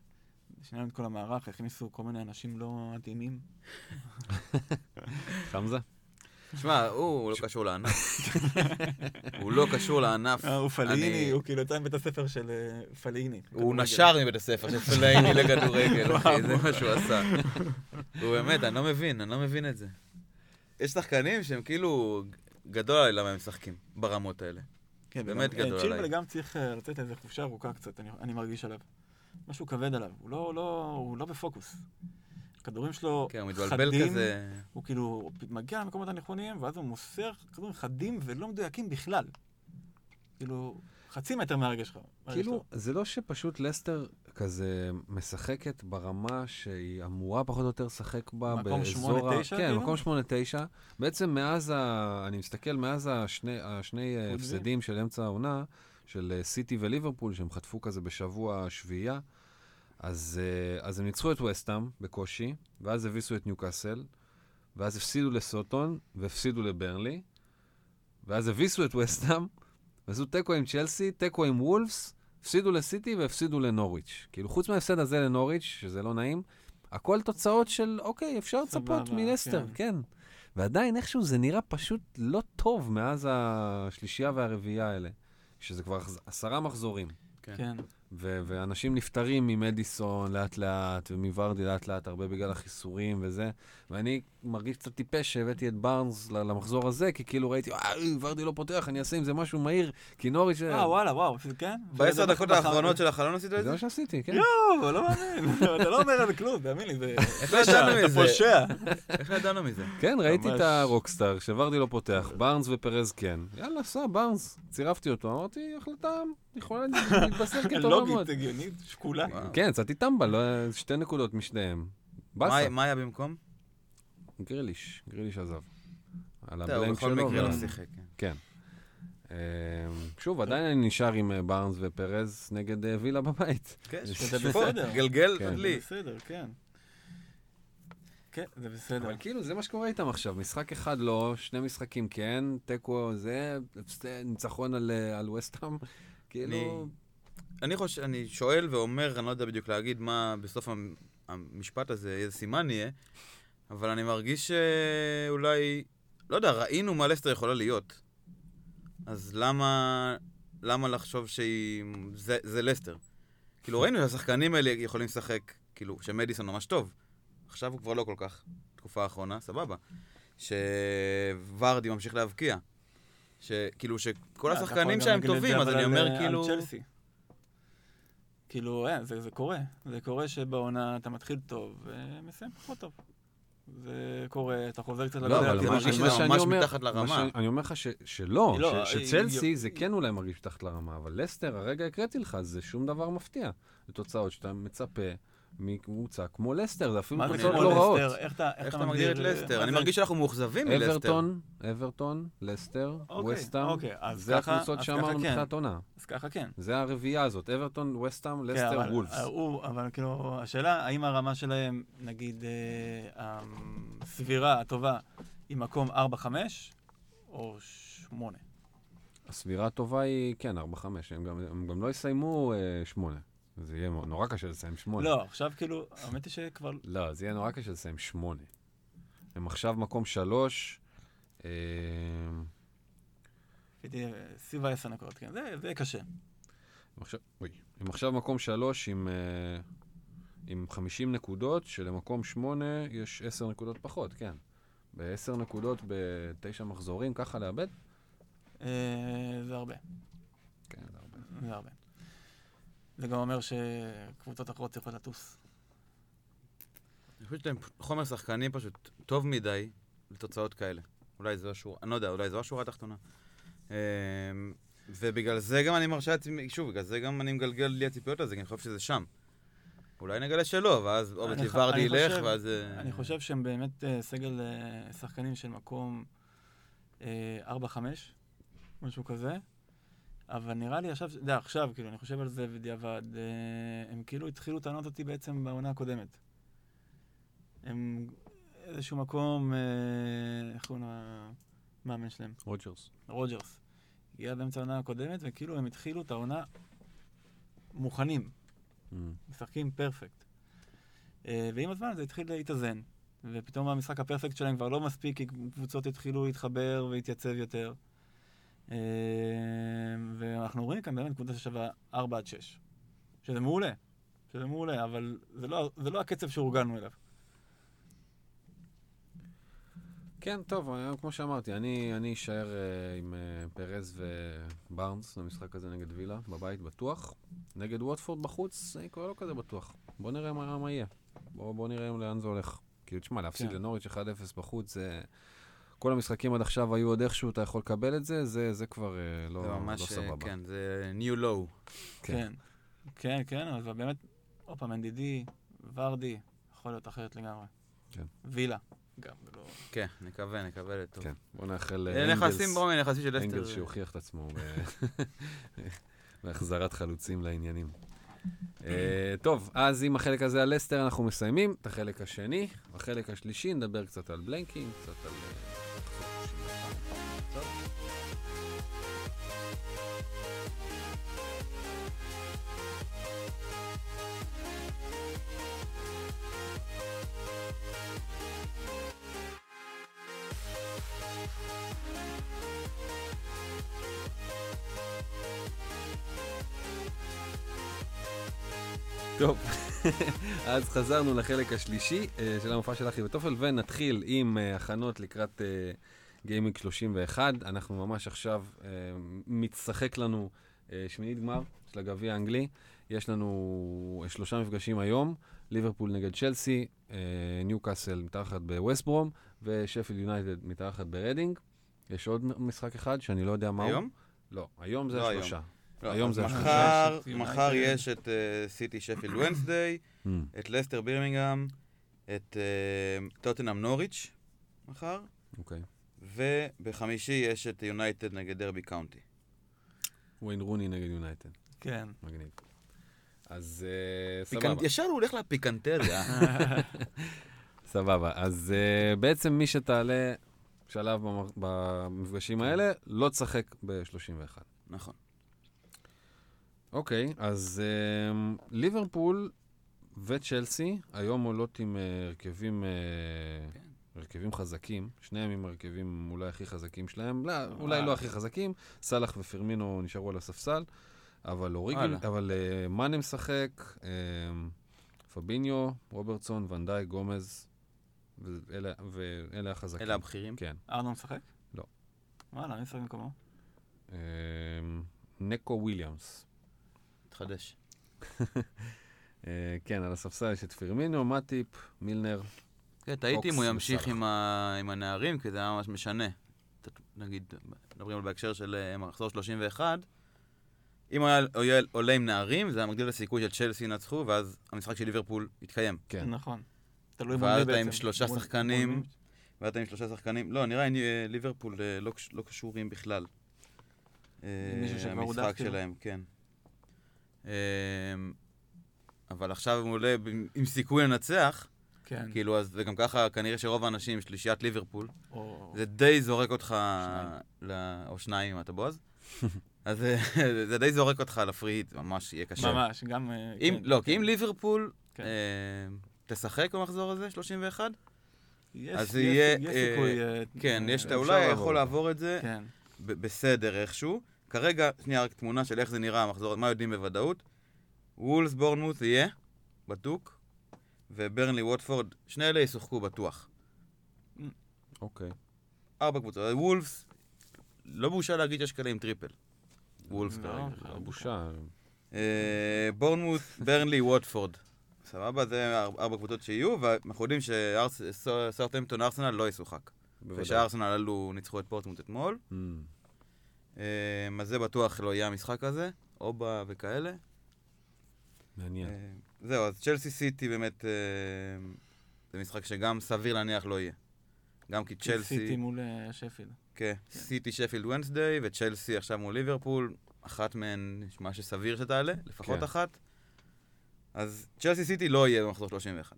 שינינו את כל המערך, הכניסו כל מיני אנשים לא מתאימים. חמזה? שמע, הוא הוא לא קשור לענף. הוא לא קשור לענף. אה, הוא פליני, הוא כאילו יצא מבית הספר של אה, פליני. הוא. נשר מבית הספר של פלאיני לכדורגל, אחי, זה מה שהוא עשה. הוא באמת, אני לא מבין, אני לא מבין את זה. יש שחקנים שהם כאילו, גדול עליי למה הם משחקים, ברמות האלה. כן, באמת וגם, אה, גדול צ'ילבל עליי. גם צריך אה, לצאת לאיזה חופשה ארוכה קצת, אני- אני מרגיש עליו. משהו כבד עליו, הוא לא- לא- הוא לא בפוקוס. הכדורים שלו כן, הוא מתבלבל חדים, כזה. הוא כאילו הוא מגיע למקומות הנכונים, ואז הוא מוסר כדורים חדים ולא מדויקים בכלל. כאילו, חצי מטר מהרגש שלך. כאילו, שלו. זה לא שפשוט לסטר כזה משחקת ברמה שהיא אמורה פחות או יותר לשחק בה מקום באזור... ה- 8-9 כן, כאילו? מקום 8-9. בעצם מאז ה... אני מסתכל, מאז השני, השני אה. הפסדים של אמצע העונה, של אה, סיטי וליברפול, שהם חטפו כזה בשבוע שביעייה, אז, אה, אז הם ניצחו את וסטאם בקושי, ואז הביסו את ניוקאסל, ואז הפסידו לסוטון, והפסידו לברנלי, ואז הביסו את וסטאם, ועשו תיקו עם צ'לסי, תיקו עם וולפס, הפסידו לסיטי והפסידו לנוריץ'. כאילו, חוץ מההפסד הזה לנוריץ', שזה לא נעים, הכל תוצאות של, אוקיי, אפשר לצפות מלסטר, כן. כן. ועדיין איכשהו זה נראה פשוט לא טוב מאז השלישייה והרביעייה האלה, שזה כבר עשרה מחזורים. כן. כן. ו- ואנשים נפטרים ממדיסון לאט-לאט, ומוורדי לאט-לאט, הרבה בגלל החיסורים וזה. ואני מרגיש קצת טיפש שהבאתי את בארנס למחזור הזה, כי כאילו ראיתי, אה, ורדי לא פותח, אני אעשה עם זה משהו מהיר, כי נוריץ'... אה, וואלה, וואו, כן? בעשר וזה דקות בחר- האחרונות של החלון עשית את זה זה? מה שעשיתי, כן. יואו, לא מאמין. אתה לא אומר על כלום, תאמין לי, זה... איך לא ידענו אתה מזה? פושע. איך לא ידענו מזה? כן, ראיתי. את הרוקסטאר, שוורדי לא פותח, בארנס ופרז כן. יאללה, סע, בארנס. צירפתי אותו, אמרתי, החלטה יכולה להתבשר כטובה מאוד. לוגית, הגיונית, שקולה. כן, יצאתי טמבל, לא- שתי נקודות משניהם. מה היה במקום? גריליש, גריליש עזב. על הבלנק בכל שלו. מקרה לא שיחק. כן. כן. אמ, שוב, עדיין אני נשאר עם אה, בארנס ופרז נגד אה, וילה בבית. כן, זה בסדר. גלגל כן. לי. בסדר, כן. כן, זה בסדר. אבל כאילו, זה מה שקורה איתם עכשיו. משחק אחד לא, שני משחקים כן, תיקו זה, ניצחון על, אה, על וסטהאם. כאילו, אני חושב, אני שואל ואומר, אני לא יודע בדיוק להגיד מה בסוף המ- המשפט הזה, איזה סימן יהיה, אבל אני מרגיש שאולי, לא יודע, ראינו מה לסטר יכולה להיות. אז למה, למה לחשוב שהיא... זה, זה לסטר. כאילו, ראינו שהשחקנים האלה יכולים לשחק, כאילו, שמדיסון ממש טוב. עכשיו הוא כבר לא כל כך, תקופה האחרונה, סבבה. שוורדי ממשיך להבקיע. שכאילו, שכל אה, השחקנים שהם טובים, אז אני אומר אה, כאילו... כאילו, אה, זה, זה קורה. זה קורה שבעונה אתה מתחיל טוב ומסיים פחות טוב. זה קורה, אתה חוזר קצת לא, לגודל. אבל אני מה מרגיש ממש אומר- מתחת מה לרמה. אני אומר לך שלא, לא, היא- שצ'לסי זה כן אולי מרגיש מתחת לרמה, אבל לסטר, הרגע הקראתי לך, זה שום דבר מפתיע. זה תוצאות שאתה מצפה מקבוצה כמו לסטר, זה אפילו כמו לא רעות. איך אתה איך אתה מגדיר את אה, לסטר? אני מרגיש שאנחנו מאוכזבים מלסטר. אברטון, אברטון, לסטר, אוקיי, וסטאם, אוקיי, אז זה הקבוצות שאמרנו ככה כן. עונה. אז ככה כן. זה הרביעייה הזאת, אברטון, וסטאם, כן, לסטר, וולפס. הוא- אבל כאילו, השאלה, האם הרמה שלהם, נגיד, אה, הסבירה, הטובה, היא מקום 4-5 או 8? הסבירה הטובה היא, כן, 4-5, הם גם- הם גם לא יסיימו 8. זה יהיה נורא קשה לסיים 8. לא, עכשיו כאילו, האמת היא שכבר... לא, זה יהיה נורא קשה לסיים 8. הם עכשיו מקום 3, הייתי אה, סביב ה-10 נקודות, כן, זה זה קשה. הם עכשיו, מקום 3 עם, אה, עם 50 נקודות, שלמקום 8 יש 10 נקודות פחות, כן. ב-10 נקודות בתשע מחזורים, ככה לאבד? אה, זה הרבה, כן, זה הרבה. זה הרבה. זה גם אומר שקבוצות אחרות צריכות לטוס. אני חושב שהם חומר שחקנים פשוט טוב מדי לתוצאות כאלה. אולי זו השורה, אני לא יודע, אולי זו השורה התחתונה. אמ, ובגלל זה גם אני מרשה לעצמי, שוב, בגלל זה גם אני מגלגל לי הציפיות לזה, כי אני חושב שזה שם. אולי נגלה שלא, ואז אני obviously ח- ורדי אני ילך, ואז... אה, אני חושב שהם באמת אה, סגל אה, שחקנים של מקום אה, 4-5, משהו כזה. אבל נראה לי עכשיו, אתה יודע, עכשיו, כאילו, אני חושב על זה בדיעבד, אה, הם כאילו התחילו להטעות אותי בעצם בעונה הקודמת. הם איזשהו מקום, אה, איך קוראים למאמן שלהם? רוג'רס. רוג'רס. הגיע באמצע העונה הקודמת, וכאילו הם התחילו את העונה מוכנים. Mm. משחקים perfect. אה, ועם הזמן זה התחיל להתאזן, ופתאום המשחק הפרפקט שלהם כבר לא מספיק, כי קבוצות התחילו להתחבר ולהתייצב יותר. אה, ואנחנו רואים כאן באמת קבוצה ששווה 4 עד 6. שזה מעולה, שזה מעולה, אבל זה לא, זה לא הקצב שהורגלנו אליו. כן, טוב, אה, כמו שאמרתי, אני אני אשאר אה, עם אה, פרז ובארנס במשחק הזה נגד וילה, בבית בטוח. נגד ווטפורד בחוץ, אני כבר לא כזה בטוח. בוא נראה מה מה יהיה. בוא בוא נראה לאן זה הולך. כאילו, תשמע, להפסיד כן. לנוריץ' 1-0 בחוץ, זה... כל המשחקים עד עכשיו היו עוד איכשהו, אתה יכול לקבל את זה, זה זה כבר אה, לא זה לא ממש, אה, סבבה. כן, זה new low. כן. כן, כן, כן, אבל באמת, עוד פעם, NDD, ורדי, יכול להיות אחרת לגמרי. כן. וילה, גם, זה לא... כן, נקווה, נקווה לטוב. כן, בוא נאחל לאנגלס. נכסים, בואו, נכסים של אנגלס לסטר. שהוכיח את עצמו בהחזרת חלוצים לעניינים. אה, טוב, אז עם החלק הזה על לסטר אנחנו מסיימים את החלק השני. בחלק השלישי נדבר קצת על בלנקינג, קצת על... טוב, אז חזרנו לחלק השלישי אה, של המופע של אחי וטופל, ונתחיל עם אה, הכנות לקראת game week 31. אנחנו ממש עכשיו, אה, מתשחק לנו אה, שמינית גמר של הגביע האנגלי. יש לנו אה, שלושה מפגשים היום, ליברפול נגד צ'לסי, אה, ניו קאסל מתארחת בווסט ברום, ושפילד יונייטד מתארחת ברדינג. יש עוד משחק אחד שאני לא יודע מהו. היום? לא, היום זה לא היום. לא, היום זה מחר. מחר יש את אה, סיטי שפילד ונסדיי, את לסטר בירמינגהם, את אה, טוטנאם נוריץ' מחר, אוקיי. ובחמישי יש את יונייטד נגד דרבי קאונטי. וויין רוני נגד יונייטד. כן. מגניב. אז אה, סבבה. ישר הוא הולך לפיקנטריה. סבבה. אז uh, בעצם מי שתעלה שלב במ- במפגשים האלה, לא תשחק ב-31. נכון. אוקיי, אז uh, ליברפול וצ'לסי היום עולות עם uh, הרכבים, uh, כן. הרכבים חזקים, שניהם עם הרכבים אולי הכי חזקים שלהם, לא, אולי לא. הכי חזקים, סאלח ופרמינו נשארו על הספסל, אבל אוריגי, וואלה. אבל uh, מאנה משחק, uh, פביניו, רוברטסון, ונדאי, גומז, ואלה, ואלה החזקים. אלה הבכירים. כן. ארנון משחק? לא. וואלה, מי משחק במקומו? Um, נקו וויליאמס. תחדש. Uh, כן, על הספסל יש את פרמינו, מאטיפ, מילנר. כן, תהיתי אם הוא ימשיך. עם ה- עם הנערים, כי זה היה ממש משנה. נגיד, מדברים על בהקשר של אה, מחזור 31, אם הוא היה עולה- עם נערים, זה היה מגדיל את הסיכוי של צ'לסי ינצחו, ואז המשחק של ליברפול יתקיים. כן. נכון. תלוי ואז מול מי אתה עם בעצם. שלושה שחקנים. מי? ואתה עם שלושה שחקנים, לא, נראה לי אה, ליברפול אה, לא לא קשורים בכלל. אה, מישהו שכבר הודח, המשחק כאילו? שלהם, כן. אה, אבל עכשיו הוא עולה עם סיכוי לנצח, כן. כאילו, אז וגם ככה כנראה שרוב האנשים שלישיית ליברפול, או- זה די זורק אותך, שניים. ל... או שניים אם אתה בועז, אז אה, זה די זורק אותך לפריט, ממש יהיה קשה. ממש, גם... אה, אם, כן, לא, כי כן. אם ליברפול כן. אה, תשחק במחזור הזה, 31, יש- אז יש- זה יהיה, יש אה, סיכוי... אה, כן, אה, יש, אתה אולי יכול. לעבור את זה כן. ב- בסדר איכשהו. כרגע, שנייה, רק תמונה של איך זה נראה המחזור, מה יודעים בוודאות. וולפס בורנמוס יהיה, בדוק, וברנלי ווטפורד, שני אלה ישוחקו בטוח. אוקיי. ארבע קבוצות. וולפס, לא בושה להגיד שיש כאלה עם triple. וולפס לא. כרגע. לא בושה. אה, בורנמוס, ברנלי, ווטפורד. סבבה, זה אר- ארבע קבוצות שיהיו, ואנחנו יודעים שסארטמפטון ארסנל לא ישוחק. ושארסנל עלו, ניצחו את פורטמוט אתמול. אה, אז זה בטוח לא יהיה המשחק הזה, אובה וכאלה. מעניין. אה, זהו, אז צ'לסי סיטי באמת, אה, זה משחק שגם סביר להניח לא יהיה. גם כי סיטי צ'לסי, מול אה, שפילד. כן, סיטי שפילד ונסדיי, וצ'לסי עכשיו מול ליברפול, אחת מהן, מה שסביר שתעלה, לפחות כן. אחת. אז צ'לסי סיטי לא יהיה במחזור 31.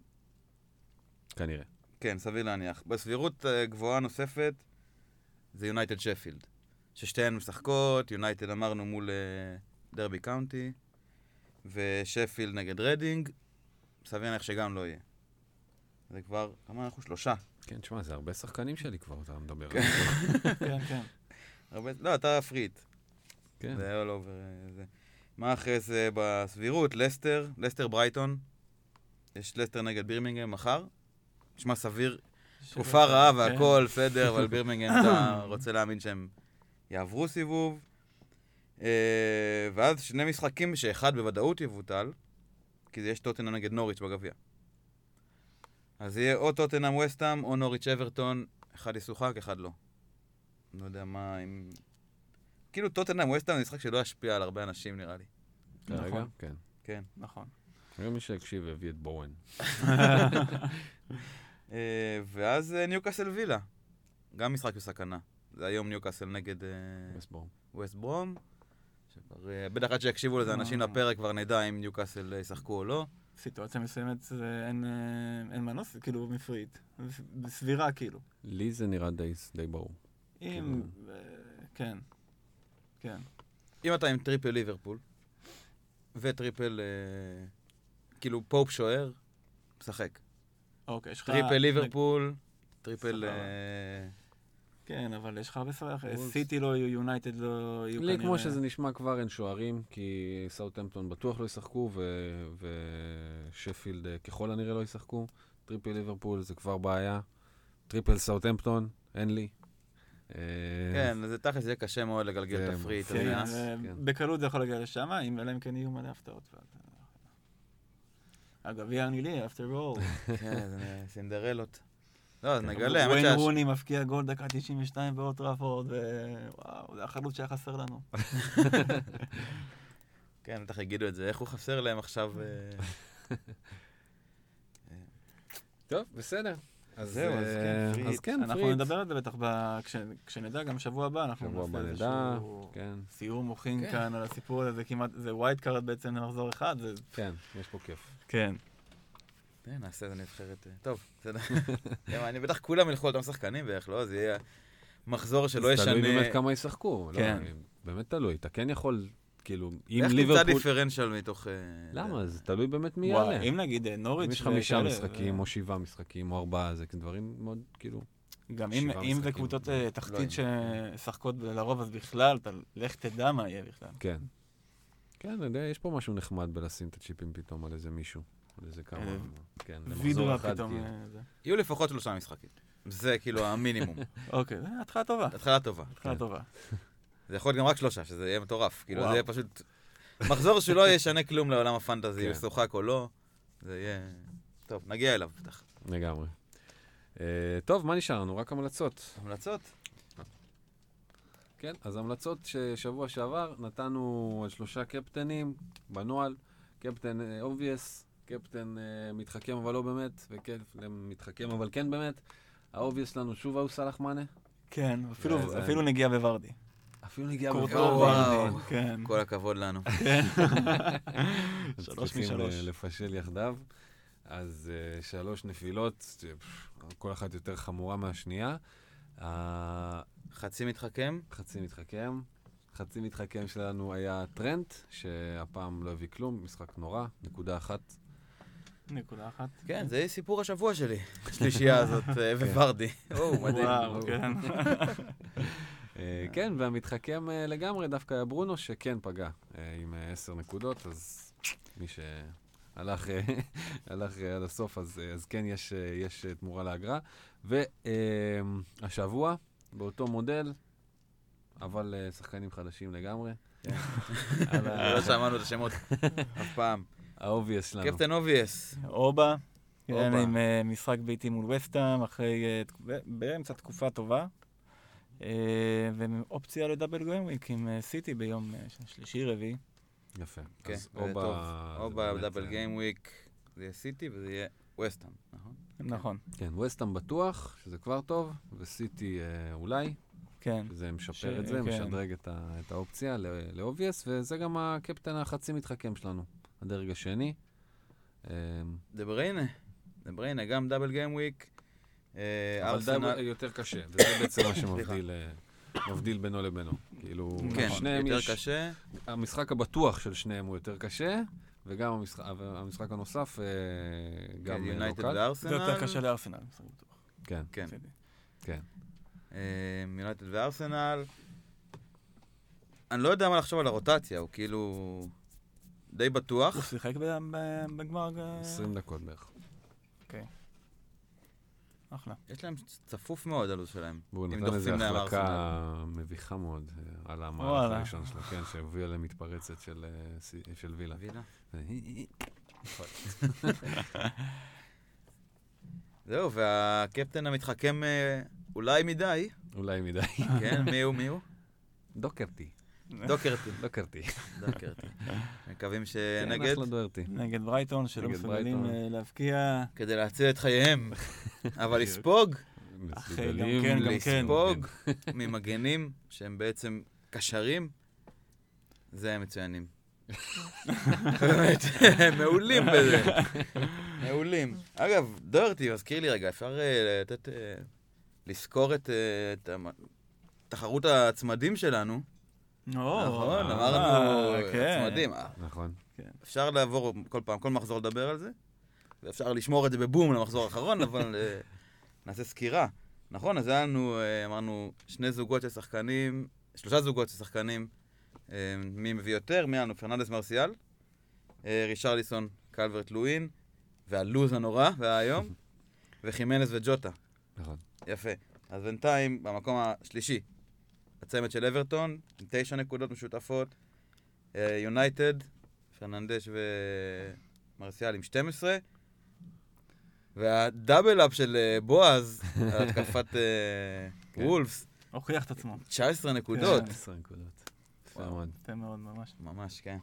כנראה. כן, סביר להניח. בסבירות אה, גבוהה נוספת, זה יונייטד שפילד. ששתיהן משחקות, יונייטד אמרנו מול אה, דרבי קאונטי, ושפילד נגד רדינג, סביר להניח שגם לא יהיה. זה כבר, כמה אנחנו? שלושה. כן, תשמע, זה הרבה שחקנים שלי כבר, אתה מדבר. כן. כן, כן. הרבה, לא, אתה פריט. כן. זה all over אה, זה. מה אחרי זה בסבירות? לסטר, לסטר ברייטון. יש לסטר נגד בירמינגהם מחר. נשמע סביר, תקופה רעה כן. והכל, בסדר, אבל בירמינגהם אתה רוצה להאמין שהם יעברו סיבוב. אה, ואז שני משחקים שאחד בוודאות יבוטל, כי יש טוטנאם נגד נוריץ' בגביע. אז יהיה או טוטנאם וסטאם או נוריץ' אברטון, אחד ישוחק, אחד לא. לא יודע מה, אם... כאילו טוטנאם וסטאם זה משחק שלא ישפיע על הרבה אנשים נראה לי. כרגע? נכון. כן. כן. נכון. גם מי שהקשיב הביא את בואן. אה, ואז אה, ניוקאסל וילה. גם משחק בסכנה. זה היום ניוקאסל נגד... ווסט ברום. שכבר, אה, בטח עד שיקשיבו לזה אנשים אה. לפרק כבר נדע אם ניוקאסל אה, ישחקו או לא. סיטואציה מסוימת זה אין, אה, אין מנוס, כאילו מפריט. סבירה כאילו. לי זה נראה די די ברור. אם... אה, כן. כן. אם אתה עם triple ליברפול, ו triple, אה, כאילו פופ שוער, משחק. אוקיי, יש לך... triple ליברפול, triple... סבבה. אה, כן, אבל יש לך הרבה. וולפס. סיטי לא יהיו, יונייטד לא יהיו לי, כמו שזה נשמע כבר, אין שוערים, כי סאוטהמפטון בטוח לא ישחקו, ושפילד אה, ככל הנראה לא ישחקו. טריפל ליברפול זה כבר בעיה. טריפל סאוטהמפטון, אין לי. אה, כן, זה תכל'ס יהיה קשה מאוד לגלגל זה תפריט. כן, אה, כן. בקלות זה יכול להגיע לשם, אם אלא אם כן יהיו מלא הפתעות. הגביע הנילי, after all. כן, זה סינדרלות. לא, אז כן, נגלה, האמת וויין שהש... רוני מפקיע גול דקה 92 באוטראפורד, ווואו, זה החלוץ שהיה חסר לנו. כן, בטח יגידו את זה, איך הוא חסר להם עכשיו... אה, טוב, בסדר. אז זהו, אז כן, אה, free hit. אז כן, אנחנו free hit. נדבר על זה בטח ב- כש- כשנדע, גם שבוע הבא, אנחנו שבוע הבא נעשה נדע, איזשהו כן, סיעור מוחין כן. כאן על הסיפור הזה, זה כמעט, זה wild card בעצם למחזור אחד, זה... כן, יש פה כיף. כן. כן, נעשה את הנבחרת. אה, טוב, בסדר. אני בטח כולם ילכו על אותם שחקנים בערך, לא? זה יהיה מחזור שלא ישנה... תלוי באמת כמה ישחקו. לא, כן. באמת תלוי. אתה כן יכול, כאילו, אם איך נמצא ליברפול... דיפרנציאל מתוך... אה, למה? זה? תלוי באמת מי יעלה. אם נגיד נוריץ' אם יש חמישה משחקים, או שבעה משחקים, או ארבעה, זה דברים מאוד, כאילו... גם אם, אם זה. קבוצות לא תחתית. ששחקות לרוב, אז בכלל, אתה לך תדע מה יהיה בכלל. כן. כן, אני יודע, יש פה משהו נחמד בלשים את הצ'יפים פתאום על איזה מישהו. איזה כמה... אה, כן, למחזור אחד. אה. יהיו לפחות שלושה משחקים. זה כאילו המינימום. אוקיי, זה התחלה טובה. התחלה טובה. התחלה כן. טובה. זה יכול להיות גם רק שלושה, שזה יהיה מטורף. כאילו, זה. יהיה פשוט... מחזור שלא ישנה כלום לעולם ה fantasy, כן. הוא ישוחק או לא. זה יהיה... טוב, נגיע אליו בטח. לגמרי. אה, טוב, מה נשאר לנו? רק המלצות. המלצות? כן, אז המלצות ששבוע שעבר נתנו על שלושה קפטנים בנוהל, קפטן obvious, קפטן אה, מתחכם אבל לא באמת, וקפטן מתחכם אבל כן באמת. ה obvious שלנו שוב ההוא סאלח מאנה, כן, אפילו- זה- אפילו נגיע בוורדי. אפילו נגיע קורטו וואו. וורדי, כן. כל הכבוד לנו. שלוש צריכים משלוש. ל- לפשל יחדיו. אז אה, שלוש נפילות, כל אחת יותר חמורה מהשנייה. ה- חצי מתחכם? חצי מתחכם. חצי מתחכם שלנו היה טרנט, שהפעם לא הביא כלום, משחק נורא, נקודה אחת. נקודה אחת. כן, זה סיפור השבוע שלי. השלישייה הזאת, אה, וורדי. או, מדהים. וואו, כן. אה, כן, והמתחכם אה, לגמרי דווקא היה ברונו, שכן פגע אה, עם אה, עשר נקודות, אז מי שהלך אה, הלך אה, עד הסוף, אז אה, אז כן, יש, אה, יש אה, תמורה לאגרה. והשבוע, באותו מודל, אבל אה, שחקנים חדשים לגמרי. כן. לא שמענו את השמות אף פעם. ה obvious שלנו. קפטן obvious. אובה. כן, אובה. עם אה, משחק ביתי מול ווסטהאם, אחרי... ב- באמצע תקופה טובה. אה, ועם אופציה ל double game week עם סיטי ביום שלישי-רביעי. יפה. כן, אז אובה... טוב. זה אובה באמת, ב double אה, game week, זה יהיה סיטי וזה יהיה ווסטהאם, נכון? נכון, כן, ווסטהאם בטוח, שזה כבר טוב, וסיטי אולי, כן. שזה משפר ש- את זה, כן. משדרג את, ה, את האופציה ל obvious, וזה גם הקפטן החצי מתחכם שלנו, הדרג השני. אה, דה בריינה. דה בריינה, גם double game week. אה, אבל די יותר קשה, וזה בעצם מה שמבדיל אה, מבדיל בינו לבינו. כאילו, כן, שניהם יותר יש... קשה. המשחק הבטוח של שניהם הוא יותר קשה, וגם המשחק, המשחק הנוסף אה, גם כן, לא יונייטד קל. זה וארסנל. יותר קשה לארסנל, משחק בטוח. כן, כן. כן. יונייטד וארסנל. אני לא יודע מה לחשוב על הרוטציה, הוא כאילו די בטוח. הוא שיחק ב- ב- בגמר... אה, 20 דקות בערך. אחלה. יש להם צפוף מאוד הלו"ז שלהם. והוא נתן להם החלקה מביכה מאוד אה, על המהלך. הראשון שלו, כן, שהוביל למתפרצת של, אה, וילה. וילה. זהו, והקפטן המתחכם אה, אולי מדי, אולי מדי. כן, מי הוא? מי הוא? דוקרטי. דוקרטי. דוקרטי. דוקרטי. מקווים כן, שנגד, אחלה דוורטי. נגד ברייטון, שלא מסוגלים. אה, להבקיע. כדי להציל את חייהם. אבל לספוג, אחי, גם מסוגלים כן, לספוג ממגנים שהם בעצם קשרים, זה הם מצוינים. באמת, הם מעולים בזה. מעולים. אגב, דורטי, מזכיר לי רגע, אפשר אה, לתת, אה, לזכור את תחרות הצמדים שלנו. נכון, אה, אמרנו כן. צמדים. אה, נכון. אפשר לעבור כל פעם, כל מחזור לדבר על זה, ואפשר לשמור את זה בבום למחזור האחרון, אבל אה, נעשה סקירה. נכון, אז היה לנו, אה, אמרנו, שני זוגות של שחקנים, שלושה זוגות של שחקנים, אה, מי מביא יותר, מי היה לנו? פרננדס מרסיאל, אה, רישרליסון, קלברט לואין, והלוז הנורא, והיום, וחימנס וג'וטה. נכון. יפה. אז בינתיים, במקום השלישי, הצמד של אברטון, עם תשע נקודות משותפות, אה, יונייטד, פרננדש ומרסיאל עם 12, והדאבל אפ של אה, בועז, על התקפת אה, כן. וולפס, הוכיח את עצמו. 19 נקודות. 12 נקודות. יפה. מאוד. יפה מאוד, ממש. ממש, כן.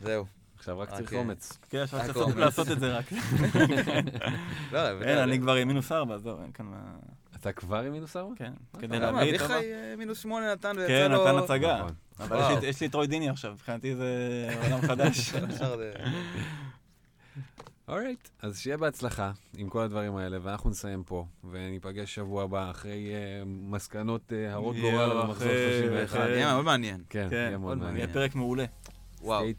זהו. עכשיו רק צריך אה, אומץ. כן, אפשר רק לעשות- את זה רק. לא, אין, אני כבר עם מינוס ארבע, זהו, אין כאן מה... אתה כבר עם מינוס ארבע? כן, כדי למה? להביא את אביחי. אה, מינוס שמונה נתן ויצא כן, לו... נתן הצגה. נכון. אבל יש. לי- יש לי את רוי דיני עכשיו, מבחינתי זה עולם חדש. אורייט, אז שיהיה בהצלחה עם כל הדברים האלה, ואנחנו נסיים פה, וניפגש שבוע הבא אחרי אה, מסקנות אה, הרות גורל אחרי- 31. אחרי- יהיה מאוד מעניין. כן, כן, יהיה מאוד מעניין. יהיה פרק מעולה. וואו.